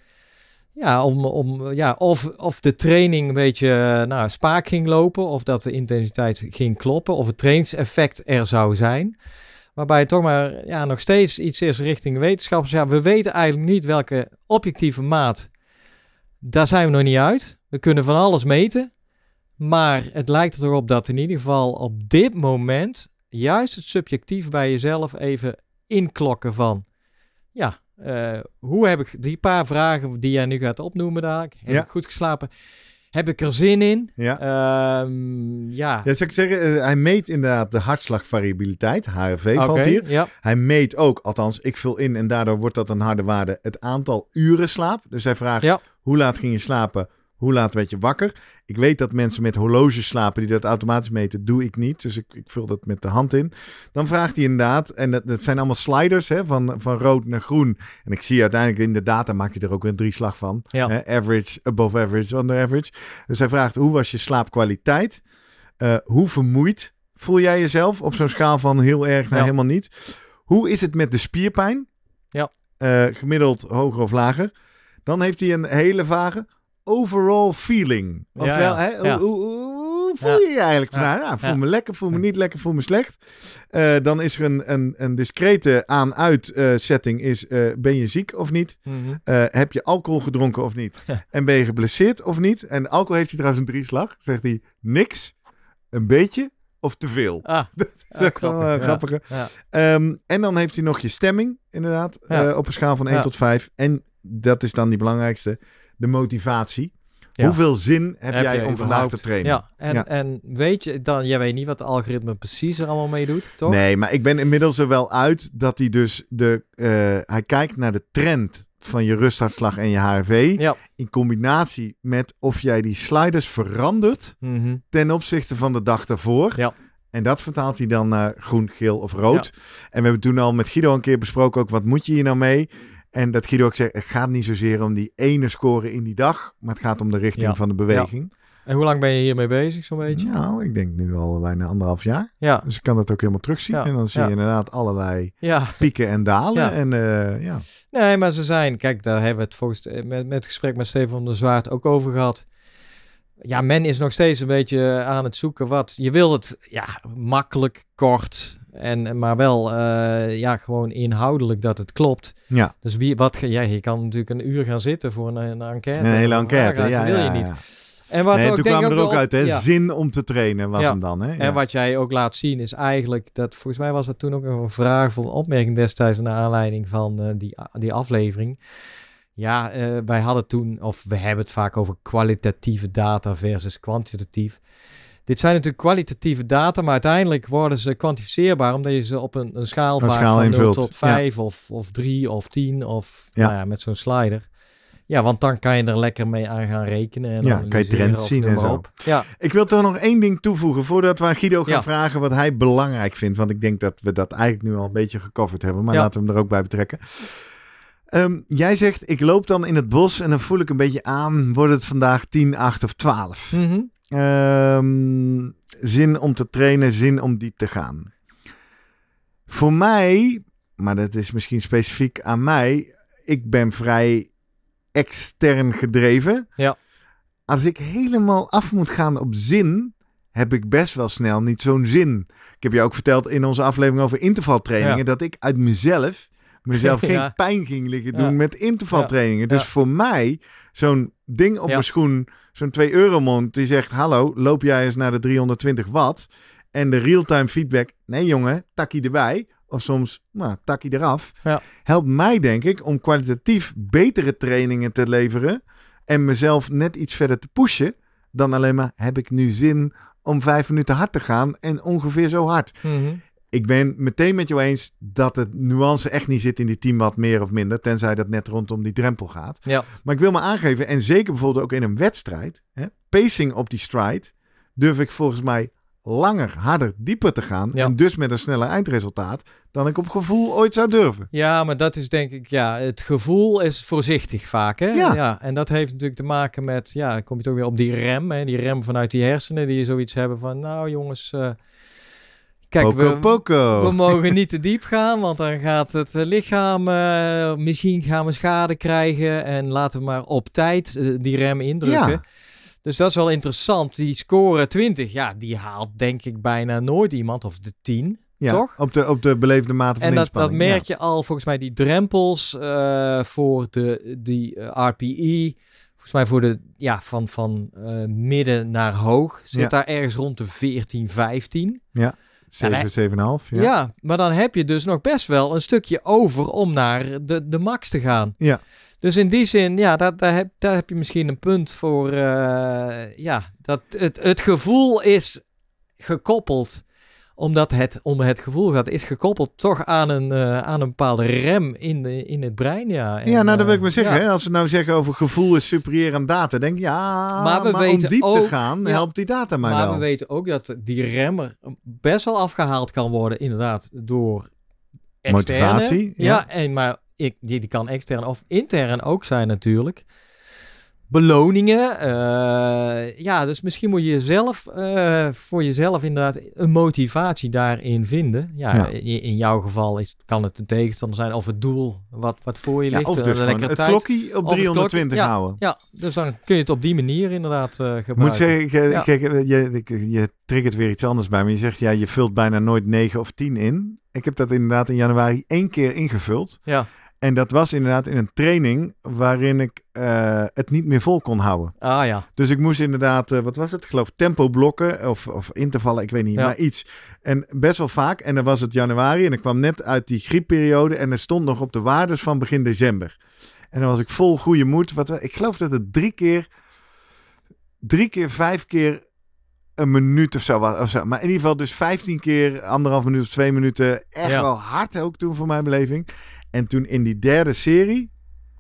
Ja, om, om, ja of, of de training een beetje nou, spaak ging lopen, of dat de intensiteit ging kloppen, of het trainingseffect er zou zijn. Waarbij het toch maar ja, nog steeds iets is richting wetenschappers. Ja, we weten eigenlijk niet welke objectieve maat. Daar zijn we nog niet uit. We kunnen van alles meten. Maar het lijkt er toch op dat in ieder geval op dit moment juist het subjectief bij jezelf even inklokken van. Ja, eh, hoe heb ik die paar vragen die jij nu gaat opnoemen dadelijk? Heb Ja. ik goed geslapen? Heb ik er zin in? Ja. Ehm, ja. Ja, zou ik zeggen, eh, hij meet inderdaad de hartslagvariabiliteit, HRV valt hier. Ja. Hij meet ook, althans ik vul in en daardoor wordt dat een harde waarde, het aantal uren slaap. Dus hij vraagt, Ja. hoe laat ging je slapen? Hoe laat werd je wakker? Ik weet dat mensen met horloges slapen die dat automatisch meten. Doe ik niet. Dus ik, ik vul dat met de hand in. Dan vraagt hij inderdaad, en dat, dat zijn allemaal sliders hè, van, van rood naar groen. En ik zie uiteindelijk in de data maakt hij er ook een drieslag van. Ja. Hè, average, above average, under average. Dus hij vraagt, hoe was je slaapkwaliteit? Eh, hoe vermoeid voel jij jezelf op zo'n schaal van heel erg naar Ja. helemaal niet? Hoe is het met de spierpijn? Ja. Eh, gemiddeld hoger of lager. Dan heeft hij een hele vage overall feeling. Oftewel, hè. Hoe, hoe, hoe voel je je eigenlijk? Nou, voel me lekker, voel me niet lekker, voel me slecht. Eh, dan is er een, een, een discrete aan-uit eh, setting. Is, eh, ben je ziek of niet? Mhm. Heb je alcohol gedronken of niet? En ben je geblesseerd of niet? En alcohol heeft hij trouwens een drieslag. Zegt hij niks, een beetje of te veel. Ah, Dat is Ja, ook wel grappig, een ja. grappige. ja. Ehm, en dan heeft hij nog je stemming, inderdaad, op een schaal van 1 Ja. tot 5. En dat is dan die belangrijkste, de motivatie. Ja. Hoeveel zin heb, Heb jij om vandaag te trainen? Ja, en, Ja. en weet je dan, jij weet niet wat de algoritme precies er allemaal mee doet, toch? Nee, maar ik ben inmiddels er wel uit dat hij dus de... eh, hij kijkt naar de trend van je rusthartslag en je HRV. Ja. In combinatie met of jij die sliders verandert Mhm. ten opzichte van de dag daarvoor. Ja. En dat vertaalt hij dan naar groen, geel of rood. En we hebben toen al met Guido een keer besproken ook wat moet je hier nou mee? En dat Guido ook zegt, het gaat niet zozeer om die ene score in die dag, maar het gaat om de richting Ja. van de beweging. En hoe lang ben je hiermee bezig, zo'n beetje? Nou, ik denk nu al bijna anderhalf jaar. Ja, Dus ik kan dat ook helemaal terugzien. Ja. En dan zie je Ja. inderdaad allerlei ja. pieken en dalen. Ja. En eh, ja. Nee, maar ze zijn, kijk, daar hebben we het volgens met, met het gesprek met Stefan der Zwaard ook over gehad. Ja, men is nog steeds een beetje aan het zoeken wat. Je wil het ja, makkelijk, kort, en, maar wel eh, ja, gewoon inhoudelijk dat het klopt. ja, Dus wie, wat, ja, je kan natuurlijk een uur gaan zitten voor een, een enquête. een hele enquête. Ja, dat wil je niet. ja. En wat Nee, ook, toen denk ik er ook wel- uit, hè? ja. Zin om te trainen was Ja. hem dan. Hè? Ja. En wat jij ook laat zien is eigenlijk dat, volgens mij was dat toen ook een vraag of een opmerking destijds naar aanleiding van eh, die, die aflevering. Ja, eh, wij hadden toen, of we hebben het vaak over kwalitatieve data versus kwantitatief. Dit zijn natuurlijk kwalitatieve data, maar uiteindelijk worden ze kwantificeerbaar omdat je ze op een, een schaal Een vaak schaal van 0 invult, tot 5 of, of 3 of 10 of Ja. Nou ja, met zo'n slider. Ja, want dan kan je er lekker mee aan gaan rekenen. En Ja, kan je trends zien en zo. op. Ja, Ik wil toch nog één ding toevoegen voordat we aan Guido gaan Ja. vragen wat hij belangrijk vindt. Want ik denk dat we dat eigenlijk nu al een beetje gecoverd hebben. Maar Ja. laten we hem er ook bij betrekken. Ehm, jij zegt, ik loop dan in het bos en dan voel ik een beetje aan, wordt het vandaag 10, 8 of 12? Mhm. Ehm, zin om te trainen, zin om diep te gaan. Voor mij, maar dat is misschien specifiek aan mij, ik ben vrij extern gedreven. Ja. Als ik helemaal af moet gaan op zin, heb ik best wel snel niet zo'n zin. Ik heb je ook verteld in onze aflevering over intervaltrainingen Ja. dat ik uit mezelf mezelf geen Ja. pijn ging liggen Ja. doen met intervaltrainingen. Dus voor mij zo'n ding op mijn schoen, zo'n 2 euro mond die zegt hallo, loop jij eens naar de 320 watt en de real-time feedback, nee jongen, takkie erbij of soms nou, takkie eraf, Ja. helpt mij denk ik om kwalitatief betere trainingen te leveren en mezelf net iets verder te pushen dan alleen maar heb ik nu zin om vijf minuten hard te gaan en ongeveer zo hard. Mhm. Ik ben meteen met jou eens dat het nuance echt niet zit in die 10 watt meer of minder, tenzij dat net rondom die drempel gaat. Ja. Maar ik wil me aangeven, en zeker bijvoorbeeld ook in een wedstrijd, hè, pacing op die stride, durf ik volgens mij langer, harder, dieper te gaan. Ja. En dus met een sneller eindresultaat dan ik op gevoel ooit zou durven. Ja, maar dat is denk ik, ja, het gevoel is voorzichtig vaak, hè? Ja. en dat heeft natuurlijk te maken met, ja, dan kom je toch weer op die rem, hè? Die rem vanuit die hersenen, die zoiets hebben van, nou jongens, eh, kijk, Poco, we, poco. we mogen niet te diep gaan, want dan gaat het eh, lichaam, eh, misschien gaan we schade krijgen en laten we maar op tijd eh, die rem indrukken. Ja. Dus dat is wel interessant. Die score 20, ja, die haalt denk ik bijna nooit iemand, of de 10. ja, toch? Op de, op de beleefde mate van En dat, dat merk je al, volgens mij, die drempels voor de, die RPE. Volgens mij voor de, ja, van, van midden naar hoog. Zit Ja. daar ergens rond de 14, 15. Ja, 7, Ja, 7,5. Ja. Ja. maar dan heb je dus nog best wel een stukje over om naar de, de max te gaan. Ja. Dus in die zin, ja, dat, daar, heb, daar heb je misschien een punt voor. eh, ja, dat het, het gevoel is gekoppeld Omdat het om het gevoel gaat, is gekoppeld toch aan een, eh, aan een bepaalde rem in, de, in het brein. Ja, En, ja, nou dat wil ik eh, maar zeggen. ja. Hè? Als we nou zeggen over gevoel is superieur aan data, denk ik ja, Maar maar, we om weten diep te gaan ja. helpt die data mij Maar wel. we weten ook dat die remmer best wel afgehaald kan worden, inderdaad, door externe. Motivatie, ja. Ja, en, maar ik, die, die kan extern of intern ook zijn natuurlijk. Beloningen. eh, ja, dus misschien moet je zelf eh, voor jezelf inderdaad een motivatie daarin vinden. Ja, Ja. In, in jouw geval is, kan het een tegenstander zijn of het doel wat, wat voor je ja, ligt. of eh, dus lekkere het tijd. klokje op Of het 320 klokje, houden. Ja, dus dan kun je het op die manier inderdaad eh gebruiken. Ik moet zeggen, Ja. kijk, je, je, je triggert weer iets anders bij me. Je zegt, ja, je vult bijna nooit 9 of 10 in. Ik heb dat inderdaad in januari één keer ingevuld. Ja. En dat was inderdaad in een training waarin ik eh, het niet meer vol kon houden. Ah ja, Dus ik moest inderdaad, eh, wat was het? Ik geloof tempo blokken of, of intervallen, ik weet niet, Ja. maar iets. En best wel vaak. En dan was het januari en ik kwam net uit die griepperiode en er stond nog op de waardes van begin december. En dan was ik vol goede moed. Wat, ik geloof dat het drie keer, drie keer, vijf keer een minuut of zo was. Of zo. Maar in ieder geval dus 15 keer, anderhalf minuut of twee minuten. Echt Ja. wel hard ook toen voor mijn beleving. En toen in die derde serie,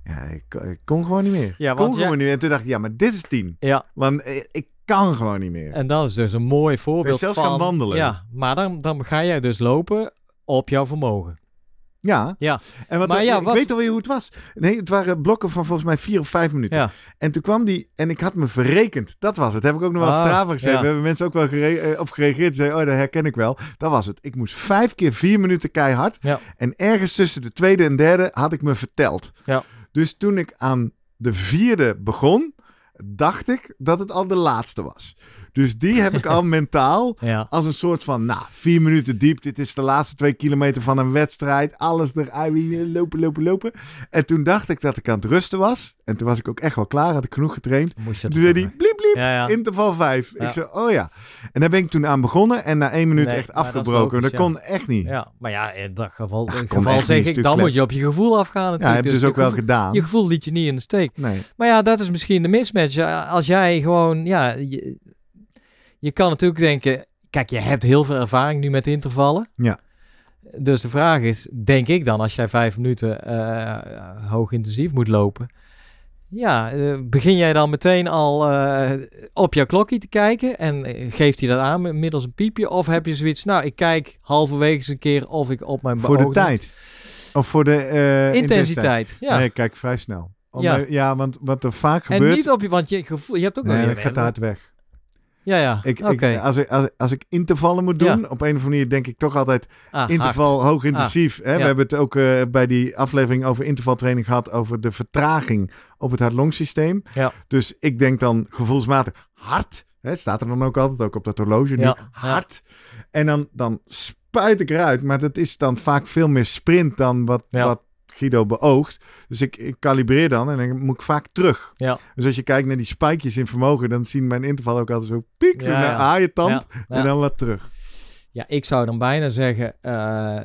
ja, ik, ik kon gewoon niet meer. Ja, kon ja- gewoon niet meer. En toen dacht ik, ja, maar dit is tien. ja. Want eh, ik kan gewoon niet meer. En dat is dus een mooi voorbeeld zelfs van... gaan wandelen. Ja, maar dan, dan ga jij dus lopen op jouw vermogen. Ja. Ja. En wat, Maar ja, ik wat- weet alweer hoe het was. Nee, het waren blokken van volgens mij vier of vijf minuten. Ja. En toen kwam die, en ik had me verrekend. Dat was het. Heb ik ook nog wel Ah, Strava gezegd. ja. We hebben mensen ook wel eh, op gereageerd. Zeiden, oh, dat herken ik wel. Dat was het. Ik moest vijf keer vier minuten keihard. Ja. En ergens tussen de tweede en derde had ik me verteld. Ja. Dus toen ik aan de vierde begon, dacht ik dat het al de laatste was. Dus die heb ik al mentaal Ja. als een soort van, nou, vier minuten diep. Dit is de laatste twee kilometer van een wedstrijd. Alles eruit, lopen, lopen, lopen. En toen dacht ik dat ik aan het rusten was. En toen was ik ook echt wel klaar, had ik genoeg getraind. Moest je Toen toch hij, bliep, bliep, Ja, ja. interval vijf. Ja. Ik zei, oh ja. En daar ben ik toen aan begonnen. En na één minuut Nee, echt dat afgebroken. Dat, logisch, ja. kon echt niet. Ja, Ja, maar ja, in dat geval, in dat geval zeg ik, dan moet je op je gevoel afgaan natuurlijk. heb je dus je ook wel gedaan. Je gevoel liet je niet in de steek. Nee. Maar ja, dat is misschien de mismatch. Ja, Als jij gewoon, ja, je, je kan natuurlijk denken, kijk, je hebt heel veel ervaring nu met intervallen. Ja. Dus de vraag is, denk ik dan, als jij vijf minuten eh, hoog intensief moet lopen, ja, eh, begin jij dan meteen al eh, op jouw klokje te kijken en eh, geeft hij dat aan middels een piepje? Of heb je zoiets, nou, ik kijk halverwege eens een keer of ik op mijn Voor de tijd. Of voor de eh, intensiteit. Ja. Nee, ik kijk vrij snel. Om, Ja. ja. want wat er vaak en gebeurt... niet op je, want je gevoel, je hebt ook nog nee, je ik ga te hard weg. Ja, ja. Ik, Oké. ik, als, ik, als, als ik intervallen moet doen, Ja. op een of andere manier denk ik toch altijd Ah, hard. interval hoog intensief. hè? ja. We hebben het ook eh, bij die aflevering over intervaltraining gehad over de vertraging op het hart-longsysteem. Ja. Dus ik denk dan gevoelsmatig hard. Hè? Staat er dan ook altijd ook op dat horloge nu. Ja, Hard. En dan, dan spuit ik eruit. Maar dat is dan vaak veel meer sprint dan wat, wat Guido beoogt. Dus ik, ik kalibreer dan en dan moet ik vaak terug. Ja. Dus als je kijkt naar die spijkjes in vermogen, dan zien mijn interval ook altijd zo piek, zo naar haaientand Ja, en dan wat terug. Ja, ik zou dan bijna zeggen, eh,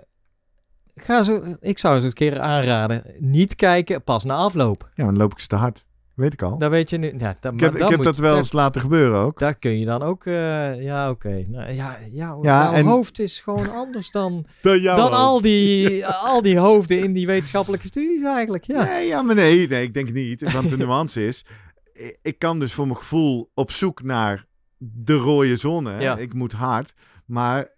ga zo, ik zou ze een keer aanraden, niet kijken, pas na afloop. Ja, dan loop ik ze te hard. Weet ik al. Dat weet je nu. Ja, dat, ik heb, ik heb dat je- wel eens laten gebeuren ook. Dat kun je dan ook, eh, ja oké. Nou, ja, ja, Ja, jouw en- hoofd is gewoon anders dan, Dan al, die, al die hoofden in die wetenschappelijke studies eigenlijk. Ja, Nee, ja, maar nee, nee, ik denk niet. Want de nuance is, ik- kan dus voor mijn gevoel op zoek naar de rode zone. Ik moet hard. Maar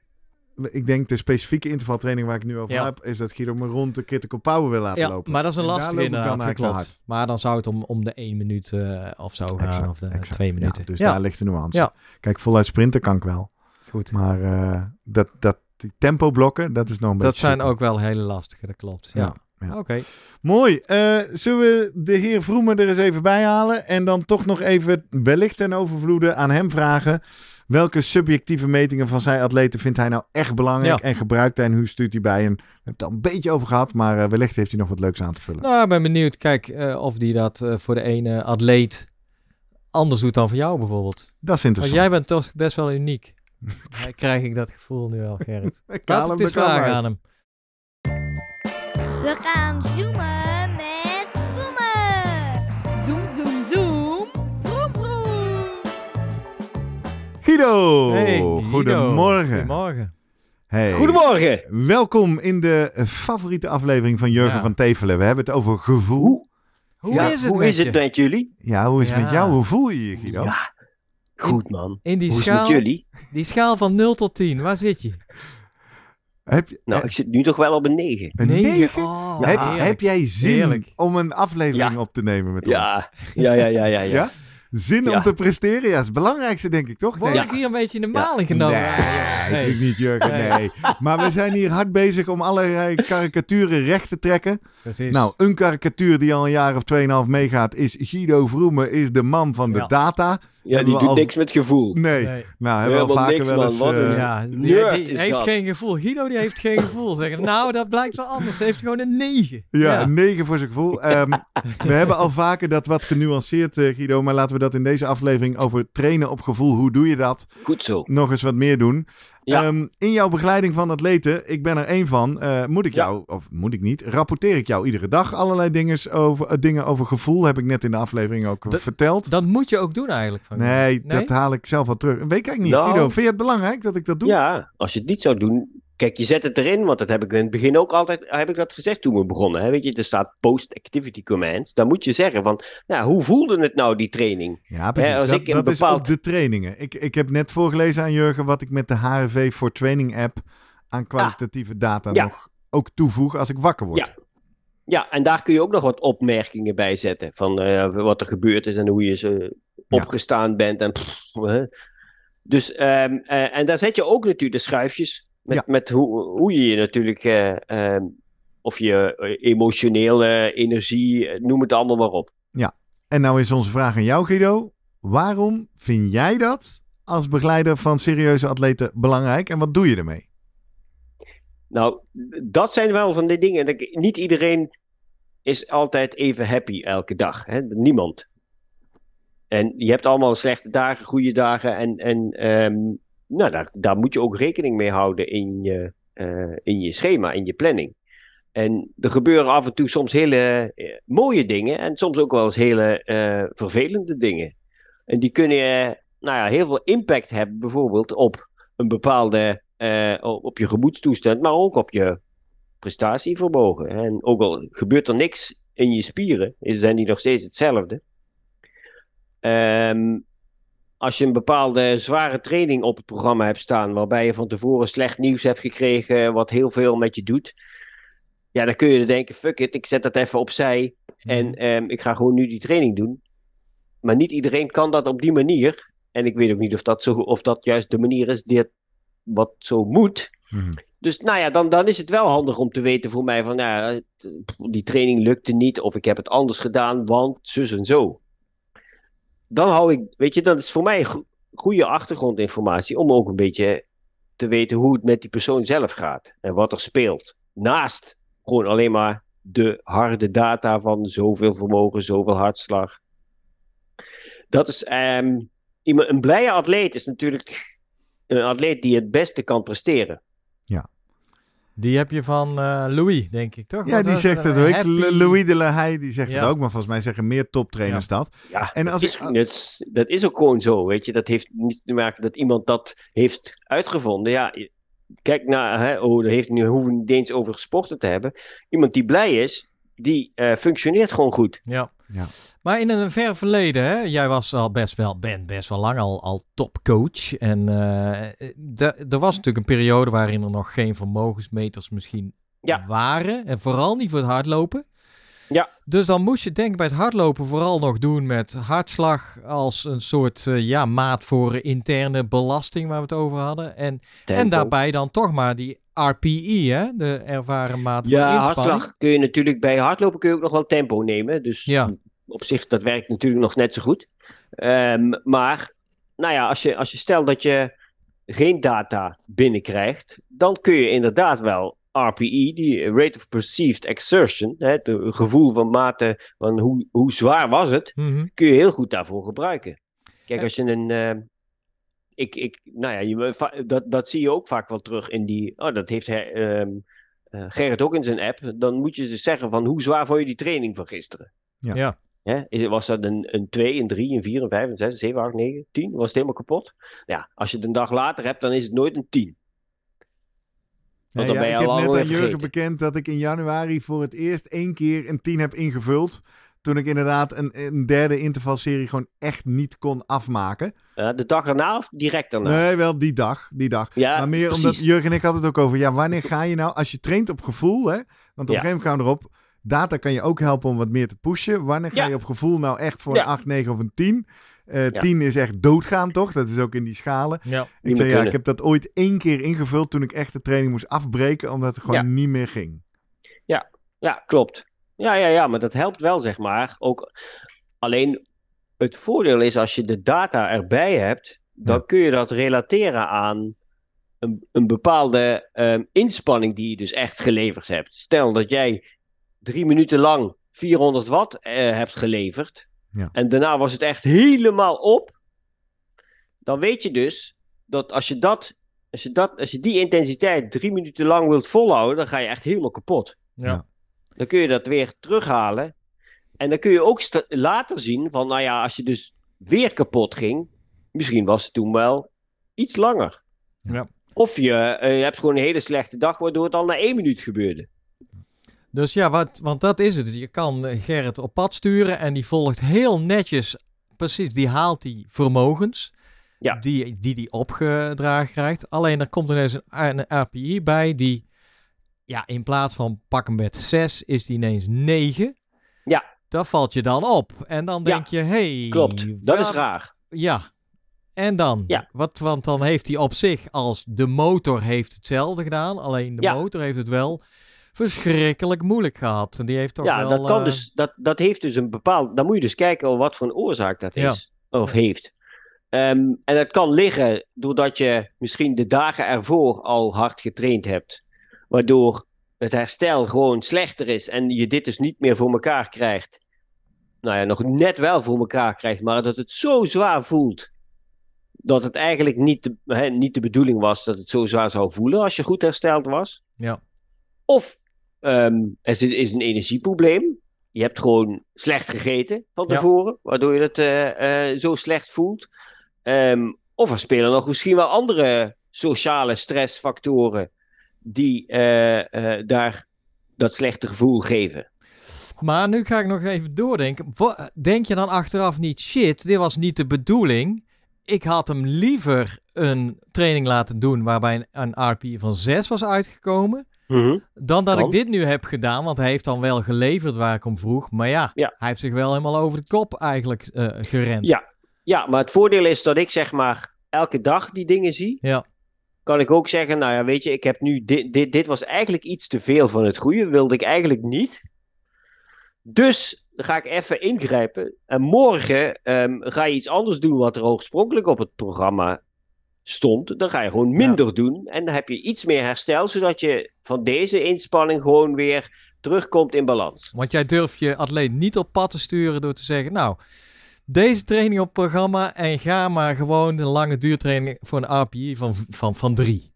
ik denk de specifieke intervaltraining waar ik nu over Ja. heb, is dat Guido me rond de critical power wil laten ja lopen. maar dat is een En lastige inderdaad, klopt. Maar dan zou het om, om de één minuut eh, of zo gaan, Exact, of de exact. twee Ja, minuten. dus daar ligt de nuance. Kijk, voluit sprinten kan ik wel. goed. Maar eh, dat, dat, die tempo blokken, dat is nog een Dat beetje zijn ook wel hele lastige, dat klopt. Ja, Ja, oké. Mooi. Eh, zullen we de heer Vroemen er eens even bij halen? En dan toch nog even wellicht ten overvloede aan hem vragen. Welke subjectieve metingen van zijn atleten vindt hij nou echt belangrijk? Ja. En gebruikt hij en hoe stuurt hij bij? En we hebben het al een beetje over gehad, maar eh, wellicht heeft hij nog wat leuks aan te vullen. Nou, ik ben benieuwd. Kijk, eh, of die dat eh, voor de ene atleet anders doet dan voor jou bijvoorbeeld. dat is Want interessant. jij bent toch best wel uniek. Krijg ik dat gevoel nu al, Gerrit. Ik Laat het eens vragen aan hem. We gaan zoomen Guido, Hey, Guido. goedemorgen. Goedemorgen. Hey. Goedemorgen. Welkom in de favoriete aflevering van Jurgen Ja. van Tevelen. We hebben het over gevoel. Hoe Ja, is het hoe met is je? het met jullie? Ja, hoe is het Ja. met jou? Hoe voel je je, Guido? Ja, goed man. In die Hoe is het schaal, met jullie? die schaal van 0 tot 10, waar zit je? Heb, je, Nou, ik zit nu toch wel op een 9. een negen? Oh, heb, heerlijk. heb jij zin Heerlijk. om een aflevering Ja. op te nemen met ons? Ja, ja, ja, ja, ja. Ja. Ja? Zin om Ja. te presteren? Ja, dat is het belangrijkste, denk ik, toch? Word Nee. ik hier een beetje in de Ja. maling genomen? Nee, Nee. natuurlijk niet, Jurgen. Nee. Nee. Maar we zijn hier hard bezig om allerlei karikaturen recht te trekken. Precies. Nou, een karikatuur die al een jaar of 2,5 meegaat is Guido Vroemen is de man van de Ja. data. Ja, die doet al- niks met gevoel. Nee, Nee. nou hebben we al vaker niks, wel eens... Eh, Ja, die, heeft dat. geen gevoel. Guido die heeft geen gevoel. Zeggen, nou, dat blijkt wel anders. Hij heeft gewoon een 9. Ja, een 9 voor zijn gevoel. Ehm, we hebben al vaker dat wat genuanceerd, eh, Guido. Maar laten we dat in deze aflevering over trainen op gevoel. Hoe doe je dat? Goed zo. Nog eens wat meer doen. Ja. Ehm, in jouw begeleiding van atleten, ik ben er één van. eh, moet ik Ja. jou, of moet ik niet, rapporteer ik jou iedere dag allerlei dingen over, eh, dingen over gevoel. Heb ik net in de aflevering ook eh, Dat- verteld. Dat moet je ook doen eigenlijk. Van Nee, dat haal ik zelf wel terug. Weet ik eigenlijk niet. Nou. Guido, vind je het belangrijk dat ik dat doe? Ja, als je het niet zou doen. Kijk, je zet het erin, want dat heb ik in het begin ook altijd heb ik dat gezegd toen we begonnen. Hè? Weet je, er staat post-activity commands. Dan moet je zeggen van, nou, hoe voelde het nou, die training? Ja, precies. Hè, als dat ik is op de trainingen. Ik, ik heb net voorgelezen aan Jurgen wat ik met de HRV voor Training app aan kwalitatieve data Ja. nog ook toevoeg als ik wakker word. Ja. Ja, en daar kun je ook nog wat opmerkingen bij zetten. Van eh, wat er gebeurd is en hoe je ze opgestaan bent. En pff. Dus, ehm, eh, en daar zet je ook natuurlijk de schuifjes. Met, Ja. met hoe, hoe je je natuurlijk. eh, ehm, of je eh, emotionele energie, eh, noem het allemaal maar op. En nou is onze vraag aan jou, Guido. Waarom vind jij dat als begeleider van serieuze atleten belangrijk en wat doe je ermee? Nou, dat zijn wel van die dingen. Niet iedereen is altijd even happy elke dag. Hè? Niemand. En je hebt allemaal slechte dagen, goede dagen. En, en ehm, nou, daar, daar moet je ook rekening mee houden in je, eh, in je schema, in je planning. En er gebeuren af en toe soms hele eh, mooie dingen en soms ook wel eens hele eh, vervelende dingen. En die kunnen eh, nou ja, heel veel impact hebben, bijvoorbeeld op een bepaalde, op je gemoedstoestand, maar ook op je prestatievermogen. En ook al gebeurt er niks in je spieren, zijn die nog steeds hetzelfde. Ehm, als je een bepaalde zware training op het programma hebt staan, waarbij je van tevoren slecht nieuws hebt gekregen, wat heel veel met je doet, ja, dan kun je denken: fuck it, ik zet dat even opzij en ehm, ik ga gewoon nu die training doen. Maar niet iedereen kan dat op die manier. En ik weet ook niet of dat, zo, of dat juist de manier is die het, wat zo moet. Mhm. Dus nou ja, dan, dan is het wel handig om te weten voor mij van, nou, die training lukte niet of ik heb het anders gedaan, want zus en zo. Dan hou ik, weet je, dat is voor mij go- goede achtergrondinformatie om ook een beetje te weten hoe het met die persoon zelf gaat en wat er speelt. Naast gewoon alleen maar de harde data van zoveel vermogen, zoveel hartslag. Dat is, ehm, een blije atleet is natuurlijk een atleet die het beste kan presteren. Die heb je van eh, Louis, denk ik, toch? Ja, Wat die zegt het ook. happy- Louis de La Haye, die zegt Ja. het ook. Maar volgens mij zeggen meer toptrainers dat. Ja, En dat, als is, ik- dat, is- dat is ook gewoon zo, weet je. Dat heeft niet te maken dat iemand dat heeft uitgevonden. Ja, kijk naar, hè, oh, daar heeft nu hoeven we niet eens over gesporten te hebben. Iemand die blij is, die eh, functioneert gewoon goed. Ja. Ja. Maar in een ver verleden, hè, jij was al best wel, bent best wel lang al, al topcoach. En eh, de- er was natuurlijk een periode waarin er nog geen vermogensmeters misschien Ja. waren. En vooral niet voor het hardlopen. Ja. Dus dan moest je denk ik bij het hardlopen vooral nog doen met hartslag als een soort eh, ja, maat voor interne belasting waar we het over hadden. En, en daarbij dan toch maar die RPE, hè, de ervaren maat van Ja, inspanning. hartslag kun je natuurlijk bij hardlopen kun je ook nog wel tempo nemen. Dus Ja. op zich, dat werkt natuurlijk nog net zo goed. Ehm, maar, nou ja, als je, als je stelt dat je geen data binnenkrijgt, dan kun je inderdaad wel RPE, die Rate of Perceived Exertion, hè, het gevoel van mate van hoe, hoe zwaar was het, Mhm. kun je heel goed daarvoor gebruiken. Kijk, als je een. eh, ik, ik, nou ja, je, dat, dat zie je ook vaak wel terug in die. Oh, dat heeft hij, ehm, eh, Gerrit ook in zijn app. Dan moet je dus zeggen van hoe zwaar vond je die training van gisteren? Ja. Ja. Hè? Is, was dat een, een 2, een 3, een 4, een 5, een 6, een 7, 8, 9, 10? Was het helemaal kapot? Ja, als je het een dag later hebt, dan is het nooit een 10. Ja, ik heb net aan Jurgen bekend dat ik in januari voor het eerst één keer een 10 heb ingevuld. Toen ik inderdaad een, een derde intervalserie gewoon echt niet kon afmaken. De dag erna of direct daarna? Nee, wel die dag. Die dag. Ja, maar meer precies. omdat Jurgen en ik hadden het ook over. Ja, wanneer ga je nou, als je traint op gevoel, hè? Want op een Ja. gegeven moment gaan we erop. Data kan je ook helpen om wat meer te pushen. Wanneer ga je op gevoel nou echt voor een 8, 9 of een 10? Eh Ja. 10 is echt doodgaan, toch? Dat is ook in die schalen. Ja. Ik zei ja, ik heb dat ooit één keer ingevuld toen ik echt de training moest afbreken, omdat het gewoon Ja. niet meer ging. Ja, klopt. Ja, ja, ja, maar dat helpt wel, zeg maar. Ook alleen het voordeel is als je de data erbij hebt, dan Ja. kun je dat relateren aan een, een bepaalde ehm, inspanning die je dus echt geleverd hebt. Stel dat jij drie minuten lang 400 watt eh, hebt geleverd Ja. en daarna was het echt helemaal op, dan weet je dus dat als je dat, als je dat, als je die intensiteit drie minuten lang wilt volhouden, dan ga je echt helemaal kapot. Ja. Dan kun je dat weer terughalen. En dan kun je ook later zien van, nou ja, als je dus weer kapot ging, misschien was het toen wel iets langer. Ja. Of je, eh, je hebt gewoon een hele slechte dag, waardoor het al na één minuut gebeurde. Dus ja, wat, want dat is het. Je kan eh, Gerrit op pad sturen en die volgt heel netjes, precies, die haalt die vermogens Ja. die, die die opgedragen krijgt. Alleen er komt ineens een, een API bij die, ja, in plaats van pak hem met 6, is die ineens 9. Ja. Dat valt je dan op. En dan Ja, denk je, hey, Klopt, dat is raar. Ja. En dan? Ja. Wat, want dan heeft hij op zich als de motor heeft hetzelfde gedaan. Alleen de Ja. motor heeft het wel verschrikkelijk moeilijk gehad. En die heeft toch Ja, wel... dat, kan eh, dus, dat, dat heeft dus een bepaald. Dan moet je dus kijken wat voor een oorzaak dat Ja. is. Of heeft. Ehm, en dat kan liggen doordat je misschien de dagen ervoor al hard getraind hebt. Waardoor het herstel gewoon slechter is en je dit dus niet meer voor elkaar krijgt. Nou ja, nog net wel voor elkaar krijgt, maar dat het zo zwaar voelt. Dat het eigenlijk niet de, hè, niet de bedoeling was dat het zo zwaar zou voelen als je goed hersteld was. Ja. Of ehm het is, een energieprobleem. Je hebt gewoon slecht gegeten van Ja. tevoren, waardoor je het eh, eh, zo slecht voelt. Ehm, of er spelen nog misschien wel andere sociale stressfactoren die eh, daar dat slechte gevoel geven. Maar nu ga ik nog even doordenken. Denk je dan achteraf niet, shit, dit was niet de bedoeling. Ik had hem liever een training laten doen waarbij een, een RPI van 6 was uitgekomen. Dan dat ik dit nu heb gedaan, want hij heeft dan wel geleverd waar ik om vroeg. Maar ja, Ja. hij heeft zich wel helemaal over de kop eigenlijk eh, gerend. Ja. Ja, maar het voordeel is dat ik zeg maar elke dag die dingen zie. Ja. Kan ik ook zeggen, nou ja, weet je, ik heb nu dit, dit, dit was eigenlijk iets te veel van het goede, wilde ik eigenlijk niet. Dus dan ga ik even ingrijpen. En morgen ehm, ga je iets anders doen wat er oorspronkelijk op het programma stond. Dan ga je gewoon minder doen. En dan heb je iets meer herstel, zodat je van deze inspanning gewoon weer terugkomt in balans. Want jij durft je atleet niet op pad te sturen door te zeggen, nou, deze training op programma en ga maar gewoon een lange duurtraining voor een RPI van, van, van drie.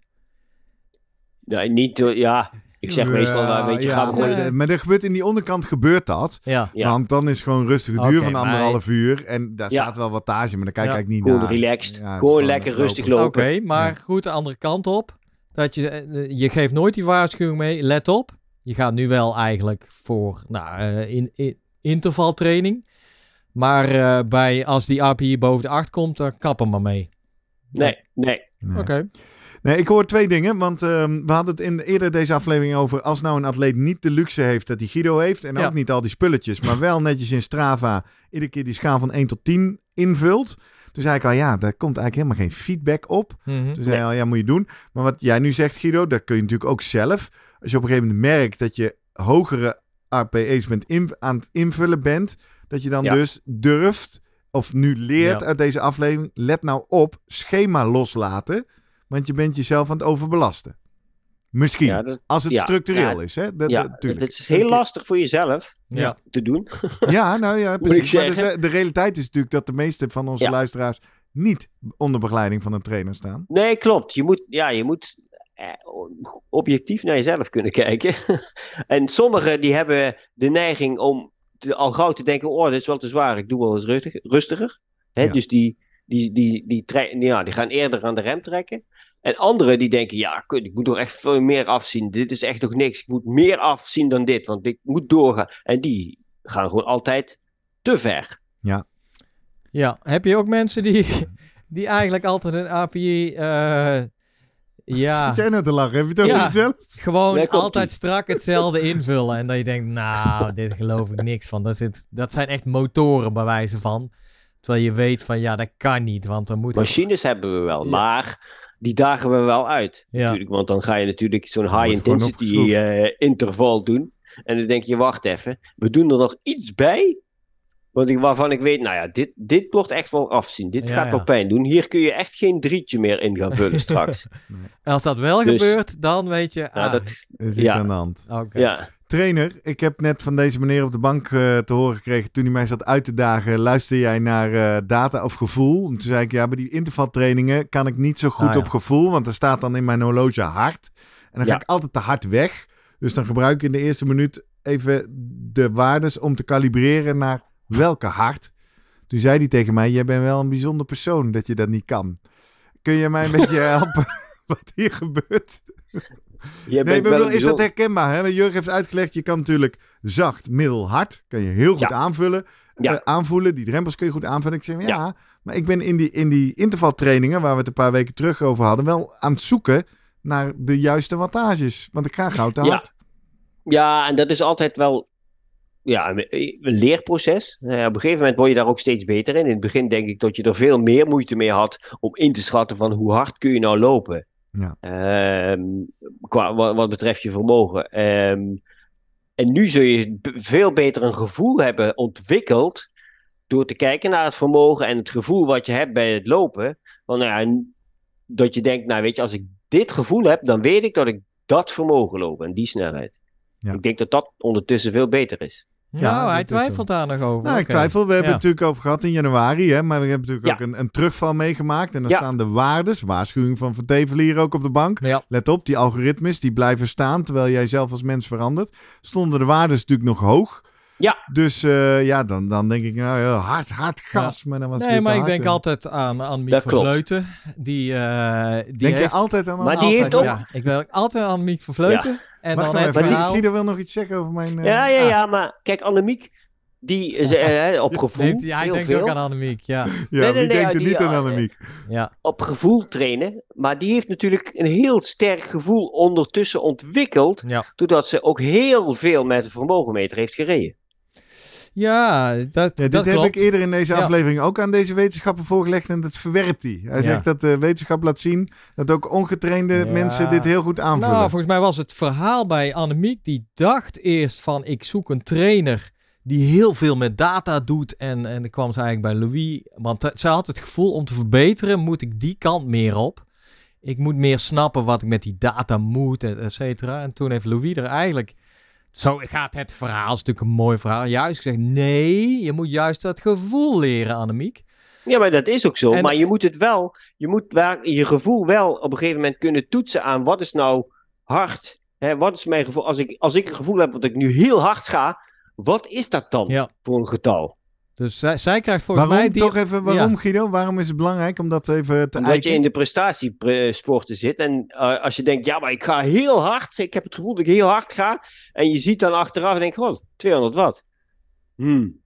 Ja, niet, door- ja ik zeg meestal, nou, weet je, ja, gaan we maar, er gebeurt in die onderkant gebeurt dat. Ja. Want dan is gewoon rustige duur Oké, van maar- anderhalf uur. En daar Ja. staat wel wattage, maar daar kijk Ja. ik eigenlijk niet Gewoon naar. relaxed. Gewoon lekker lopen. rustig Oké, lopen. maar goed, de andere kant op. Dat je, eh, je geeft nooit die waarschuwing mee. Let op. Je gaat nu wel eigenlijk voor nou, eh, in, in, intervaltraining. Maar eh, bij, als die API boven de 8 komt, dan kap hem maar mee. Nee, nee. Nee. Oké. Nee, ik hoor twee dingen. Want ehm, we hadden het in eerder deze aflevering over... als nou een atleet niet de luxe heeft dat hij Guido heeft... en Ja. ook niet al die spulletjes... maar wel netjes in Strava... iedere keer die schaal van 1 tot 10 invult. Toen zei ik al, ja, daar komt eigenlijk helemaal geen feedback op. Mhm. Toen zei hij al, ja, moet je doen. Maar wat jij nu zegt, Guido, dat kun je natuurlijk ook zelf. Als je op een gegeven moment merkt dat je hogere RPE's bent in- aan het invullen bent... dat je dan Ja. dus durft... of nu leert Ja. uit deze aflevering... let nou op, schema loslaten... Want je bent jezelf aan het overbelasten. Misschien. Ja, dat, als het ja, structureel ja, is, hè? Dat, ja, dat, het is heel lastig voor jezelf Ja. te doen. Ja, nou ja, precies. Maar de, zeggen. de realiteit is natuurlijk dat de meeste van onze luisteraars niet onder begeleiding van een trainer staan. Nee, klopt. Je moet, ja, je moet eh, objectief naar jezelf kunnen kijken. en sommigen die hebben de neiging om te- al gauw te denken: oh, dit is wel te zwaar, ik doe wel eens rustig, rustiger. Hè? Dus die, die, die, die, tre- ja, die gaan eerder aan de rem trekken. En anderen die denken, ja, kut, ik moet nog echt veel meer afzien. Dit is echt nog niks. Ik moet meer afzien dan dit, want ik moet doorgaan. En die gaan gewoon altijd te ver. Ja, heb je ook mensen die, die eigenlijk altijd een API... eh, ja, Zit jij nou te lachen? Heb je het over Ja. jezelf? gewoon Nee, altijd strak hetzelfde invullen. En dat je denkt, nou, dit geloof ik niks van. Dat, zit, dat zijn echt motoren bij wijze van. Terwijl je weet van, ja, dat kan niet. Want dan moet... Machines hebben we wel, Ja. maar die dagen we wel uit. Ja. Natuurlijk, want dan ga je natuurlijk zo'n Dan high wordt gewoon intensity opgeschroefd. eh, interval doen. En dan denk je, wacht even, we doen er nog iets bij. Want ik, waarvan ik weet, nou ja, dit, dit wordt echt wel afzien. Dit Ja, gaat ja. wel pijn doen. Hier kun je echt geen drietje meer in gaan vullen straks. En als dat wel Dus- gebeurt, dan weet je... ja, ah, dat, Er is iets Ja. aan de hand. oké. ja. Trainer, ik heb net van deze meneer op de bank eh, te horen gekregen. Toen hij mij zat uit te dagen, luister jij naar eh, data of gevoel? En toen zei ik, ja, bij die intervaltrainingen kan ik niet zo goed Ah, ja. op gevoel. Want er staat dan in mijn horloge hard. En dan Ja. ga ik altijd te hard weg. Dus dan gebruik ik in de eerste minuut even de waardes om te kalibreren naar welke hard. Toen zei hij tegen mij, jij bent wel een bijzonder persoon dat je dat niet kan. Kun je mij een beetje helpen wat hier gebeurt? Jij Nee, maar bedoel, is dat herkenbaar? Hè? Jurgen heeft uitgelegd, je kan natuurlijk zacht, middel, hard. Kan je heel goed Ja. aanvullen, Ja. eh, aanvoelen. Die drempels kun je goed aanvullen. Ik zeg, ja, maar ik ben in die, in die intervaltrainingen, waar we het een paar weken terug over hadden, wel aan het zoeken naar de juiste wattages. Want ik ga gauw te Ja. hard. Ja, en dat is altijd wel ja, een, een leerproces. Eh, op een gegeven moment word je daar ook steeds beter in. In het begin denk ik dat je er veel meer moeite mee had om in te schatten van hoe hard kun je nou lopen. Ja. Ehm, qua, wat, wat betreft je vermogen. Ehm, en nu zul je veel beter een gevoel hebben ontwikkeld door te kijken naar het vermogen en het gevoel wat je hebt bij het lopen. Van, nou ja, dat je denkt, nou weet je, als ik dit gevoel heb, dan weet ik dat ik dat vermogen loop en die snelheid. Ja. Ik denk dat dat ondertussen veel beter is. Nou, Ja, hij dat is twijfelt daar nog over. Nou, ik twijfel. We hebben Ja. het natuurlijk over gehad in januari. Hè? Maar we hebben natuurlijk Ja. ook een, een terugval meegemaakt. En dan Ja. staan de waardes. Waarschuwing van Van Tevel hier ook op de bank. Ja. Let op, die algoritmes die blijven staan terwijl jij zelf als mens verandert. Stonden de waardes natuurlijk nog hoog. Ja. Dus eh, ja, dan, dan denk ik, nou ja, hard, hard gas. Maar dan was het Nee, maar ik denk en- altijd aan Annemiek Dat van klopt. Vleuten. Die, eh die Denk heeft je altijd aan Maar die altijd, heeft ook- ja, ik wil altijd aan Annemiek van Vleuten. En Wacht dan nou het even, verhaal... Guido wil nog iets zeggen over mijn... eh, Ja, ja, ah. ja, maar kijk, Annemiek, die is eh, op gevoel. Neemt, ja, hij denkt veel. ook aan Annemiek, ja. Ja, Nee, nee, wie nee, denkt er niet aan ja, Annemiek? ja. op gevoel trainen. Maar die heeft natuurlijk een heel sterk gevoel ondertussen ontwikkeld. Ja. Doordat ze ook heel veel met de vermogenmeter heeft gereden. Ja, dat, Ja, dit dat heb klopt. ik eerder in deze Ja. aflevering ook aan deze wetenschapper voorgelegd en dat verwerpt hij. Hij Ja. zegt dat de wetenschap laat zien dat ook ongetrainde mensen dit heel goed aanvullen. Nou, volgens mij was het verhaal bij Annemiek. Die dacht eerst van ik zoek een trainer die heel veel met data doet. En, en dan kwam ze eigenlijk bij Louis. Want zij had het gevoel om te verbeteren moet ik die kant meer op. Ik moet meer snappen wat ik met die data moet, et et cetera. En toen heeft Louis er eigenlijk... Zo gaat het verhaal, is natuurlijk een mooi verhaal. Juist gezegd, nee, je moet juist dat gevoel leren, Annemiek. Ja, maar dat is ook zo. En- maar je moet het wel, je moet waar, je gevoel wel op een gegeven moment kunnen toetsen aan wat is nou hard. Hè, wat is mijn gevoel? Als ik, als ik een gevoel heb dat ik nu heel hard ga, wat is dat dan Ja. voor een getal? Dus zij, zij krijgt volgens waarom mij... Die, toch even, waarom Ja. Guido? Waarom is het belangrijk om dat even te Omdat eiken? je in de prestatiesporten zit. En eh, als je denkt, ja, maar ik ga heel hard. Ik heb het gevoel dat ik heel hard ga. En je ziet dan achteraf en denkt, god, 200 watt. Hmm.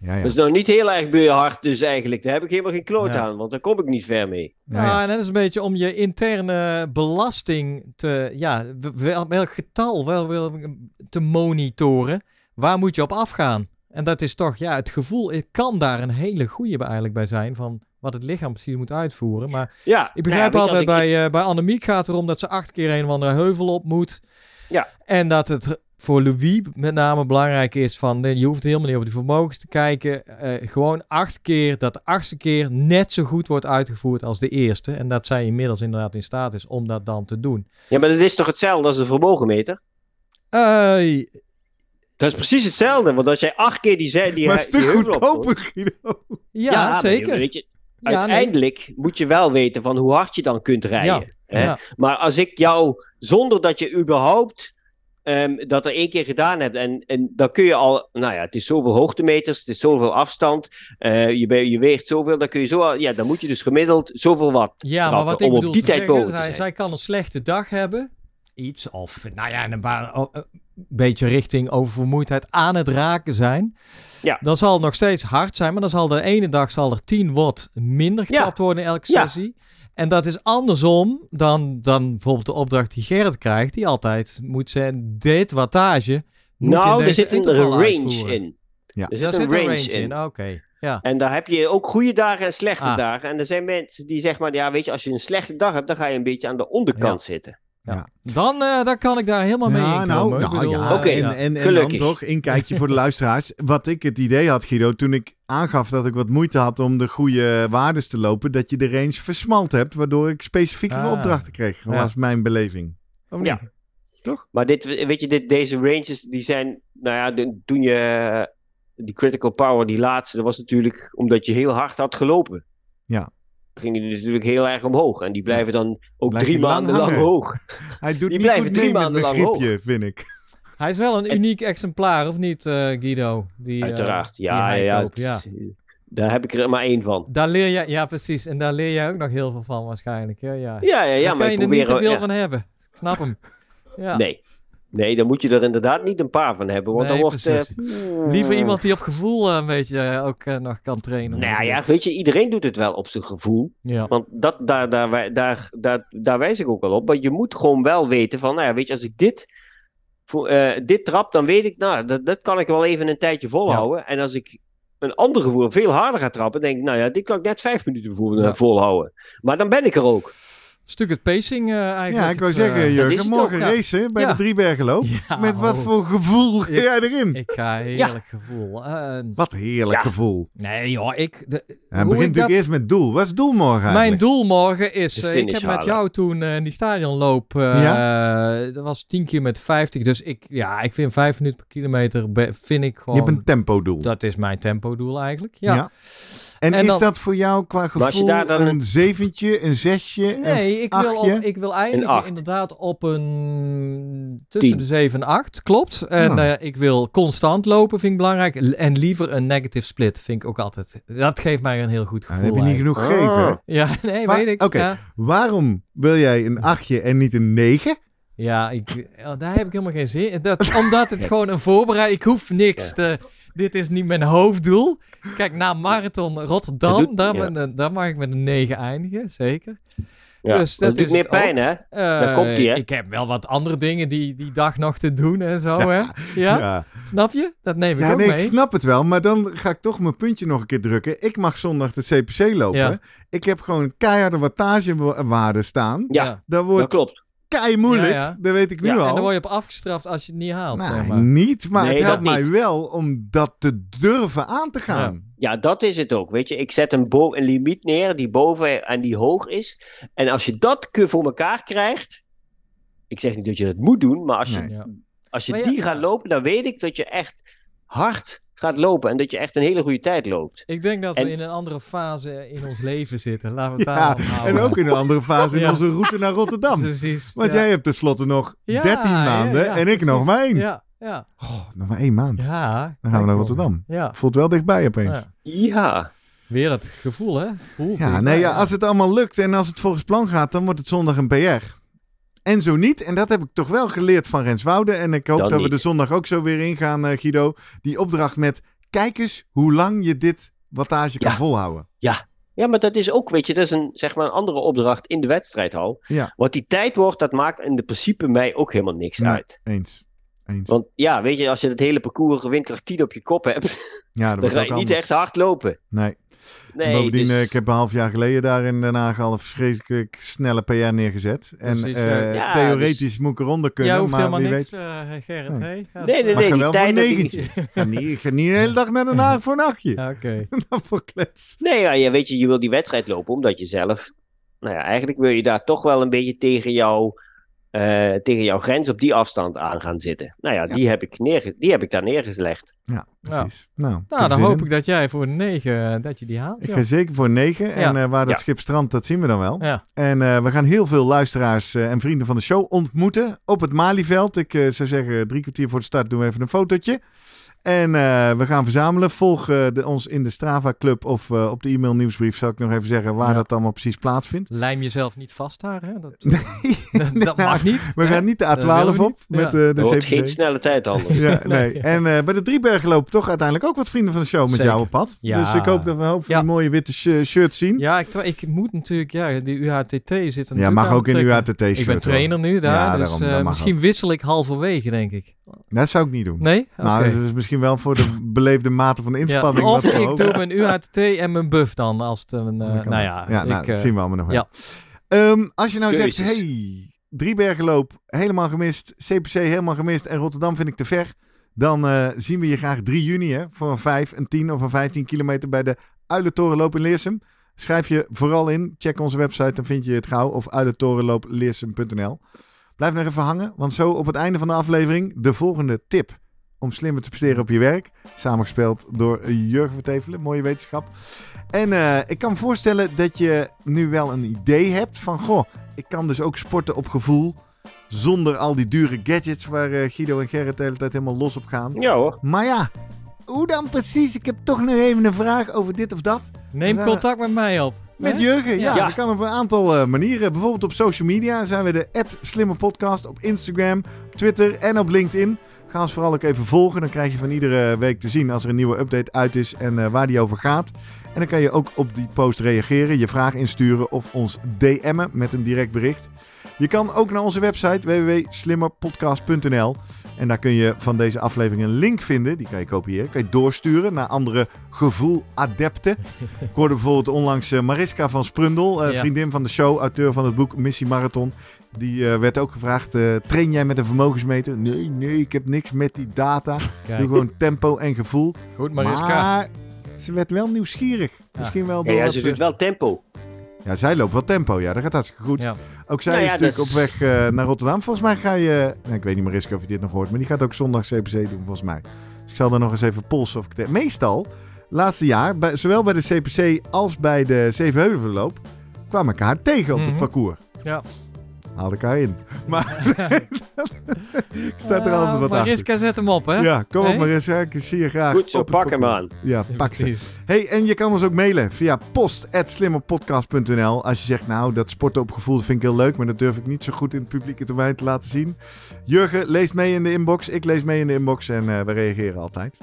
Ja, ja. Dat is nou niet heel erg be- hard dus eigenlijk. Daar heb ik helemaal geen kloot Ja. aan. Want daar kom ik niet ver mee. Ja, Ja, ja. en dat is een beetje om je interne belasting te, ja, wel, welk getal wel, wel te monitoren. Waar moet je op afgaan? En dat is toch, ja, het gevoel, het kan daar een hele goede bij eigenlijk bij zijn van wat het lichaam precies moet uitvoeren. Maar Ja, ik begrijp nou ja, je, altijd ik- bij, eh, bij Annemiek gaat het erom dat ze acht keer een of andere heuvel op moet. Ja. En dat het voor Louis met name belangrijk is van, je hoeft helemaal niet op die vermogens te kijken. eh, gewoon acht keer, dat de achtste keer net zo goed wordt uitgevoerd als de eerste. En dat zij inmiddels inderdaad in staat is om dat dan te doen. Ja, maar dat is toch hetzelfde als een vermogenmeter? Eh, Dat is precies hetzelfde. Want als jij acht keer die, zei- die, maar een die stuk heuvel opkomt- goedkoper, Guido. ja, maar zeker. weet je, Ja, nee. uiteindelijk moet je wel weten van hoe hard je dan kunt rijden. hè? Ja. Maar als ik jou, zonder dat je überhaupt ehm, dat er één keer gedaan hebt. En, en dan kun je al, nou ja, het is zoveel hoogtemeters, het is zoveel afstand, eh, je, weegt zoveel, dan kun je zo, al- ja, dan moet je dus gemiddeld zoveel wat. Ja, maar wat ik om op bedoel die te tijd zeggen, te zij, zij kan een slechte dag hebben. Iets, of nou ja, een paar- oh, een beetje richting oververmoeidheid aan het raken zijn. Ja. Dan zal het nog steeds hard zijn, maar dan zal de ene dag zal er 10 watt minder Ja. getrapt worden in elke Ja. sessie. En dat is andersom dan, dan bijvoorbeeld de opdracht die Gerrit krijgt, die altijd moet zijn, dit wattage moet je in Nou, er zit een range uitvoeren. in. Ja. Er Daar zit een zit range, een range in, oké. Ja. En daar heb je ook goede dagen en slechte Ah. dagen. En er zijn mensen die zeggen maar, ja, weet je, als je een slechte dag hebt, dan ga je een beetje aan de onderkant zitten. Ja. Dan, eh, dan kan ik daar helemaal mee Ja, in nou, nou bedoel, ja, eh, Oké, en, ja. en, en dan toch, inkijkje voor de luisteraars. Wat ik het idee had, Guido, toen ik aangaf dat ik wat moeite had om de goede waardes te lopen, dat je de range versmalt hebt, waardoor ik specifiekere Ah. opdrachten kreeg. Dat Ja. was mijn beleving. Of niet? Ja. Toch? Maar dit, weet je, dit, deze ranges, die zijn, nou ja, de- toen je eh, die critical power, die laatste, dat was natuurlijk omdat je heel hard had gelopen. Ja. Dan ging die natuurlijk heel erg omhoog. En die blijven dan ook Blijf drie lang maanden lang hoog. Hij doet Die niet blijven goed drie maanden lang griepje, vind ik. Hij is wel een uniek exemplaar, of niet, eh, Guido? Die, eh, Uiteraard. Ja, ja, koopt, ja. het- Daar heb ik er maar één van. Daar leer je, ja precies, en daar leer jij ook nog heel veel van waarschijnlijk. Ja, ja. Ja, ja, ja. daar maar kan je er niet te veel ja. van hebben. Ik snap hem. Ja. Nee. Nee, dan moet je er inderdaad niet een paar van hebben. Want Nee, dan wordt... eh, precies. Liever iemand die op gevoel eh, een beetje eh, ook nog kan trainen. Nou ja, weet je, iedereen doet het wel op zijn gevoel. Ja. Want dat, daar, daar, wij- daar, daar, daar wijs ik ook wel op. Maar je moet gewoon wel weten van, nou ja, weet je, als ik dit, voor, eh, dit trap, dan weet ik, nou, dat, dat kan ik wel even een tijdje volhouden. En als ik een ander gevoel veel harder ga trappen, denk ik, nou ja, dit kan ik net vijf minuten voor, Ja. volhouden. Maar dan ben ik er ook. Stuk het pacing eh, eigenlijk. Ja, ik wou Het, eh, zeggen, is Jurgen, morgen ook, ja. racen bij Ja. de Driebergenloop. Ja, Met wat oh. voor gevoel ga jij erin? Ik ga heerlijk gevoel. Eh, Wat heerlijk Ja. gevoel. nee joh, ik... De, Hij begint ik natuurlijk dat- eerst met doel. Wat is het doel morgen Mijn doel morgen is, eh, ik heb met jou toen eh, die stadionloop, eh, dat was 10 keer met 50. Dus ik, ja, ik vind 5 minuten per kilometer, be- vind ik Je gewoon, hebt een tempodoel. dat is mijn tempodoel eigenlijk. Ja. En, En is dan- dat voor jou qua gevoel daar dan een een- zeventje, een zesje, Nee, een ik wil, achtje? op, ik wil eindigen inderdaad op een tussen Tien. de 7 en 8, klopt. En Ja. eh, ik wil constant lopen, vind ik belangrijk. En liever een negative split, vind ik ook altijd. Dat geeft mij een heel goed Nou, gevoel. heb je niet genoeg gegeven. Ja, nee, weet ik. oké. Ja, Waarom wil jij een achtje en niet een negen? ja ik, oh, daar heb ik helemaal geen zin in. Dat, omdat het gewoon een voorbereiding... Ik hoef niks Ja. te... Dit is niet mijn hoofddoel. Kijk, na Marathon Rotterdam, Dat doet- daar, ja. ben- daar mag ik met een 9 eindigen, zeker. Ja, Dus dat, dat doet is meer pijn, hè? Eh, Daar komt ie, hè? Ik heb wel wat andere dingen die, die dag nog te doen en zo, hè? Ja, ja. snap je? Dat neem ik Ja, ook nee, ik snap het wel. Maar dan ga ik toch mijn puntje nog een keer drukken. Ik mag zondag de CPC lopen. Ja. Ik heb gewoon keiharde wattagewaarde staan. Ja, Dat dat wordt klopt. Kei moeilijk. Ja, ja. Dat weet ik nu Ja, al. En dan word je op afgestraft als je het niet haalt, Nee, zeg maar. niet. Maar Nee, het helpt mij niet. wel om dat te durven aan te gaan. Ja, dat is het ook. Weet je, ik zet een, limiet neer die boven en die hoog is. En als je dat voor elkaar krijgt. Ik zeg niet dat je dat moet doen, maar als je, Nee. Als je Maar ja, die gaat ja. lopen, dan weet ik dat je echt hard gaat lopen. En dat je echt een hele goede tijd loopt. Ik denk dat En- we in een andere fase in ons leven zitten. Laten we het Ja, daar aan houden. en ook in een andere fase in Ja. onze route naar Rotterdam. Precies. Want ja. jij hebt tenslotte nog Ja, 13 ja, maanden ja, en ik nog maar één. Ja, ja. Oh, nog maar één maand. ja. Dan gaan we naar Rotterdam. Ja. Voelt wel dichtbij opeens. ja. Ja, Weer dat gevoel, hè? Voelt Ja, het. nee, ja, als het allemaal lukt en als het volgens plan gaat, dan wordt het zondag een PR. En zo niet, en dat heb ik toch wel geleerd van Renswoude. En ik hoop dat we de zondag ook zo weer ingaan, eh, Guido. Die opdracht met, kijk eens hoe lang je dit wattage kan Ja. volhouden. ja, maar dat is ook, weet je, dat is een, zeg maar een andere opdracht in de wedstrijdhal. Ja. Wat die tijd wordt, dat maakt in de principe mij ook helemaal niks Nee. uit. Eens. Eens. Want ja, weet je, als je het hele parcours windkracht 10 op je kop hebt, ja, dan ga je niet echt hard lopen. Nee. Nee, Bovendien, dus- eh, ik heb een half jaar geleden daar in Den Haag al een verschrikkelijk snelle PR neergezet. En Precies, eh, ja. Theoretisch dus- moet ik eronder kunnen, Jij hoeft maar helemaal wie niks, weet. eh Gerrit. Nee. hè? Ga Nee, nee, Maar nee. wel voor tijden die- negentje. Ik ga niet, ik ga niet de hele dag naar Den Haag voor een achtje. Oké. Dan voor klets. Nee, ja, je weet je, je wil die wedstrijd lopen omdat je zelf, nou ja, eigenlijk wil je daar toch wel een beetje tegen jouw eh, tegen jouw grens op die afstand aan gaan zitten. Nou ja, Ja. Die, heb ik neerge- die heb ik daar neergelegd. Ja, precies. Nou, Nou, dan hoop in. ik dat jij voor de negen, eh, dat je die haalt. Ik joh. ga zeker voor 9. En eh, waar dat Ja. schip strandt, dat zien we dan wel. Ja. En eh, we gaan heel veel luisteraars en vrienden van de show ontmoeten op het Malieveld. Ik zou zeggen, drie kwartier voor de start doen we even een fotootje. En eh, we gaan verzamelen. Volg eh, de, ons in de Strava Club of eh, op de e-mail nieuwsbrief. Zal ik nog even zeggen waar Ja. dat allemaal precies plaatsvindt. Lijm jezelf niet vast daar, hè? Dat, Nee, dat mag niet. We hè? gaan niet de Dat willen A12 we op niet. met Ja. de wordt geen CPC. snelle tijd anders. Ja, nee. En eh, bij de Driebergen toch uiteindelijk ook wat vrienden van de show met Zeker. jou op pad. Ja. Dus ik hoop dat we een hoop van Ja. die mooie witte sh- shirts zien. Ja, ik, ik moet natuurlijk, ja, die UHTT zit er Ja, mag ook in de trekken. UATT-shirt. Ik ben trainer nu daar, Ja, dus daarom, eh, misschien wissel ik halverwege, denk ik. Dat zou ik niet doen. Nee? Nou, dat is misschien wel voor de beleefde mate van Ja, inspanning. Of ik doe mijn UHTT en mijn buff dan, als het een, eh, Dat kan nou ja, ja nou, ik, dat eh, zien we allemaal nog wel. ja. Ehm, als je nou zegt, hey, Driebergenloop, helemaal gemist. CPC, helemaal gemist. En Rotterdam vind ik te ver. Dan eh, zien we je graag 3 juni hè, voor een 5, een 10 of een 15 kilometer bij de Uilentorenloop in Leersum. Schrijf je vooral in. Check onze website, dan vind je het gauw. Of uilentorenloopleersum.nl Blijf nog even hangen, want zo op het einde van de aflevering de volgende tip om slimmer te presteren op je werk. Samengespeld door Jurgen Vertevelen, mooie wetenschap. En eh, ik kan me voorstellen dat je nu wel een idee hebt van... Goh, ik kan dus ook sporten op gevoel. Zonder al die dure gadgets waar eh, Guido en Gerrit de hele tijd helemaal los op gaan. Ja hoor. Maar ja, hoe dan precies? Ik heb toch nog even een vraag over dit of dat. Neem contact met mij op. Met? Jurgen, ja, Ja. Dat kan op een aantal eh, manieren. Bijvoorbeeld op social media zijn we de Slimme Podcast. Op Instagram, Twitter en op LinkedIn. Ga ons vooral ook even volgen. Dan krijg je van iedere week te zien als er een nieuwe update uit is en eh, waar die over gaat. En dan kan je ook op die post reageren, je vraag insturen of ons DM'en met een direct bericht. Je kan ook naar onze website www.slimmerpodcast.nl en daar kun je van deze aflevering een link vinden. Die kan je kopiëren, kan je doorsturen naar andere gevoeladepten. Ik hoorde bijvoorbeeld onlangs eh, Mariska van Sprundel, eh, vriendin van de show, auteur van het boek Missie Marathon. Die eh, werd ook gevraagd, eh, train jij met een vermogensmeter? Nee, nee, ik heb niks met die data. Kijk, Doe gewoon tempo en gevoel. goed Maar Mariska. ze werd wel nieuwsgierig. Misschien wel Ja, door ja, ze ze- doet wel tempo. Ja, zij loopt wel tempo. Ja, dat gaat hartstikke goed. Ja. Ook zij Nou is natuurlijk op weg eh, naar Rotterdam. Volgens mij ga je... Nou, ik weet niet, Mariska, of je dit nog hoort. Maar die gaat ook zondag CPC doen, volgens mij. Dus ik zal dan nog eens even polsen of ik. Meestal, laatste jaar, bij, zowel bij de CPC als bij de Zevenheuvelloop... kwamen elkaar tegen op het Mhm. parcours. Ja. Haalde elkaar in. Maar ik sta er altijd Ah, wat achter. Mariska, zet hem op, hè? Ja, kom op? Mariska. Ik zie je graag Goed zo, pak hem aan. Ja, pak ze. Hey, en je kan ons ook mailen via post.slimmerpodcast.nl als je zegt, nou, dat sporten op gevoel vind ik heel leuk, maar dat durf ik niet zo goed in het publieke termijn te laten zien. Jurgen leest mee in de inbox, ik lees mee in de inbox en eh, we reageren altijd.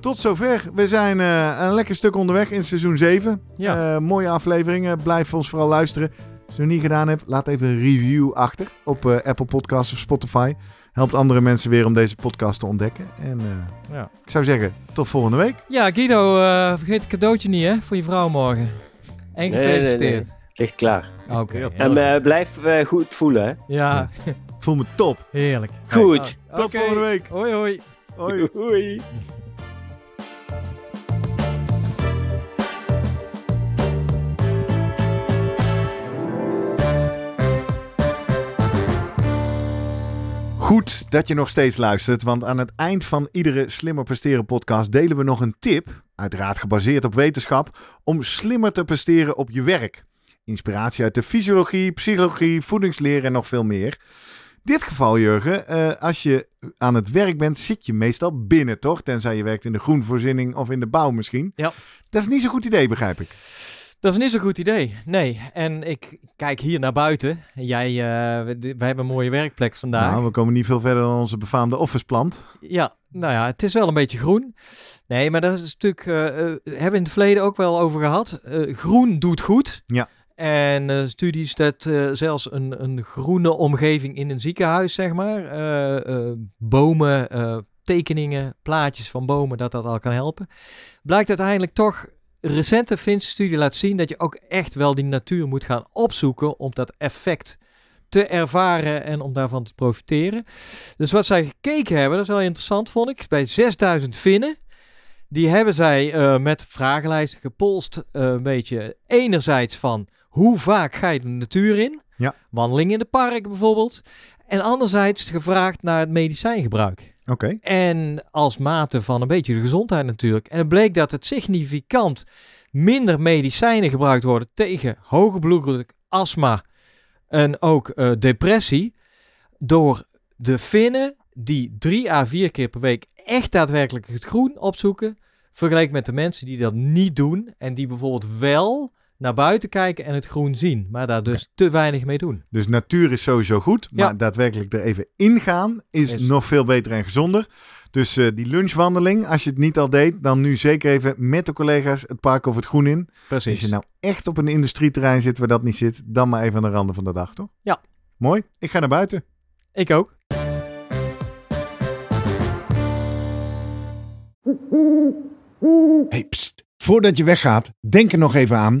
Tot zover. We zijn eh, een lekker stuk onderweg in seizoen 7. Ja. Eh, mooie afleveringen. Blijf ons vooral luisteren. Als je het nog niet gedaan hebt, laat even een review achter op eh, Apple Podcasts of Spotify. Helpt andere mensen weer om deze podcast te ontdekken. En eh, Ja. ik zou zeggen, tot volgende week. Ja, Guido, eh, vergeet het cadeautje niet, hè? Voor je vrouw morgen. En Nee, gefeliciteerd. Ligt klaar. Oké. En eh, blijf eh, goed voelen, hè. ja, Voel me top. heerlijk. Goed. Tot volgende week. Hoi, hoi. Hoi. Hoi. Goed dat je nog steeds luistert, want aan het eind van iedere Slimmer Presteren podcast delen we nog een tip, uiteraard gebaseerd op wetenschap, om slimmer te presteren op je werk. Inspiratie uit de fysiologie, psychologie, voedingsleer en nog veel meer. Dit geval, Jurgen, eh, als je aan het werk bent, zit je meestal binnen, toch? Tenzij je werkt in de groenvoorziening of in de bouw misschien. Ja. Dat is niet zo'n goed idee, begrijp ik. Dat is niet zo'n goed idee. Nee. En ik kijk hier naar buiten. Jij, eh, we- wij hebben een mooie werkplek vandaag. Nou, we komen niet veel verder dan onze befaamde officeplant. Ja, nou ja, het is wel een beetje groen. Nee, maar daar is natuurlijk, eh, hebben we in het verleden ook wel over gehad. Eh, groen doet goed. Ja. En studies dat zelfs een, een groene omgeving in een ziekenhuis, zeg maar, bomen, tekeningen, plaatjes van bomen, dat dat al kan helpen. Blijkt uiteindelijk toch, recente Finse studie laat zien dat je ook echt wel die natuur moet gaan opzoeken om dat effect te ervaren en om daarvan te profiteren. Dus wat zij gekeken hebben, dat is wel interessant, vond ik. Bij 6000 Finnen. Die hebben zij eh, met vragenlijsten gepolst. eh, een beetje enerzijds van hoe vaak ga je de natuur in. Ja. Wandeling in de park bijvoorbeeld. En anderzijds gevraagd naar het medicijngebruik. En als mate van een beetje de gezondheid natuurlijk. En het bleek dat het significant minder medicijnen gebruikt worden tegen hoge bloeddruk, astma en ook eh, depressie. Door de Finnen die drie à vier keer per week echt daadwerkelijk het groen opzoeken. Vergeleken met de mensen die dat niet doen. En die bijvoorbeeld wel naar buiten kijken en het groen zien. Maar daar dus te weinig mee doen. Dus natuur is sowieso goed, maar Ja. daadwerkelijk er even ingaan is, Is- nog veel beter en gezonder. Dus eh, die lunchwandeling, als je het niet al deed, dan nu zeker even met de collega's het park of het groen in. Als Precies. je nou echt op een industrieterrein zit waar dat niet zit, dan maar even aan de randen van de dag, toch? Ja. Mooi. Ik ga naar buiten. Ik ook. Hey, pst. Voordat je weggaat, denk er nog even aan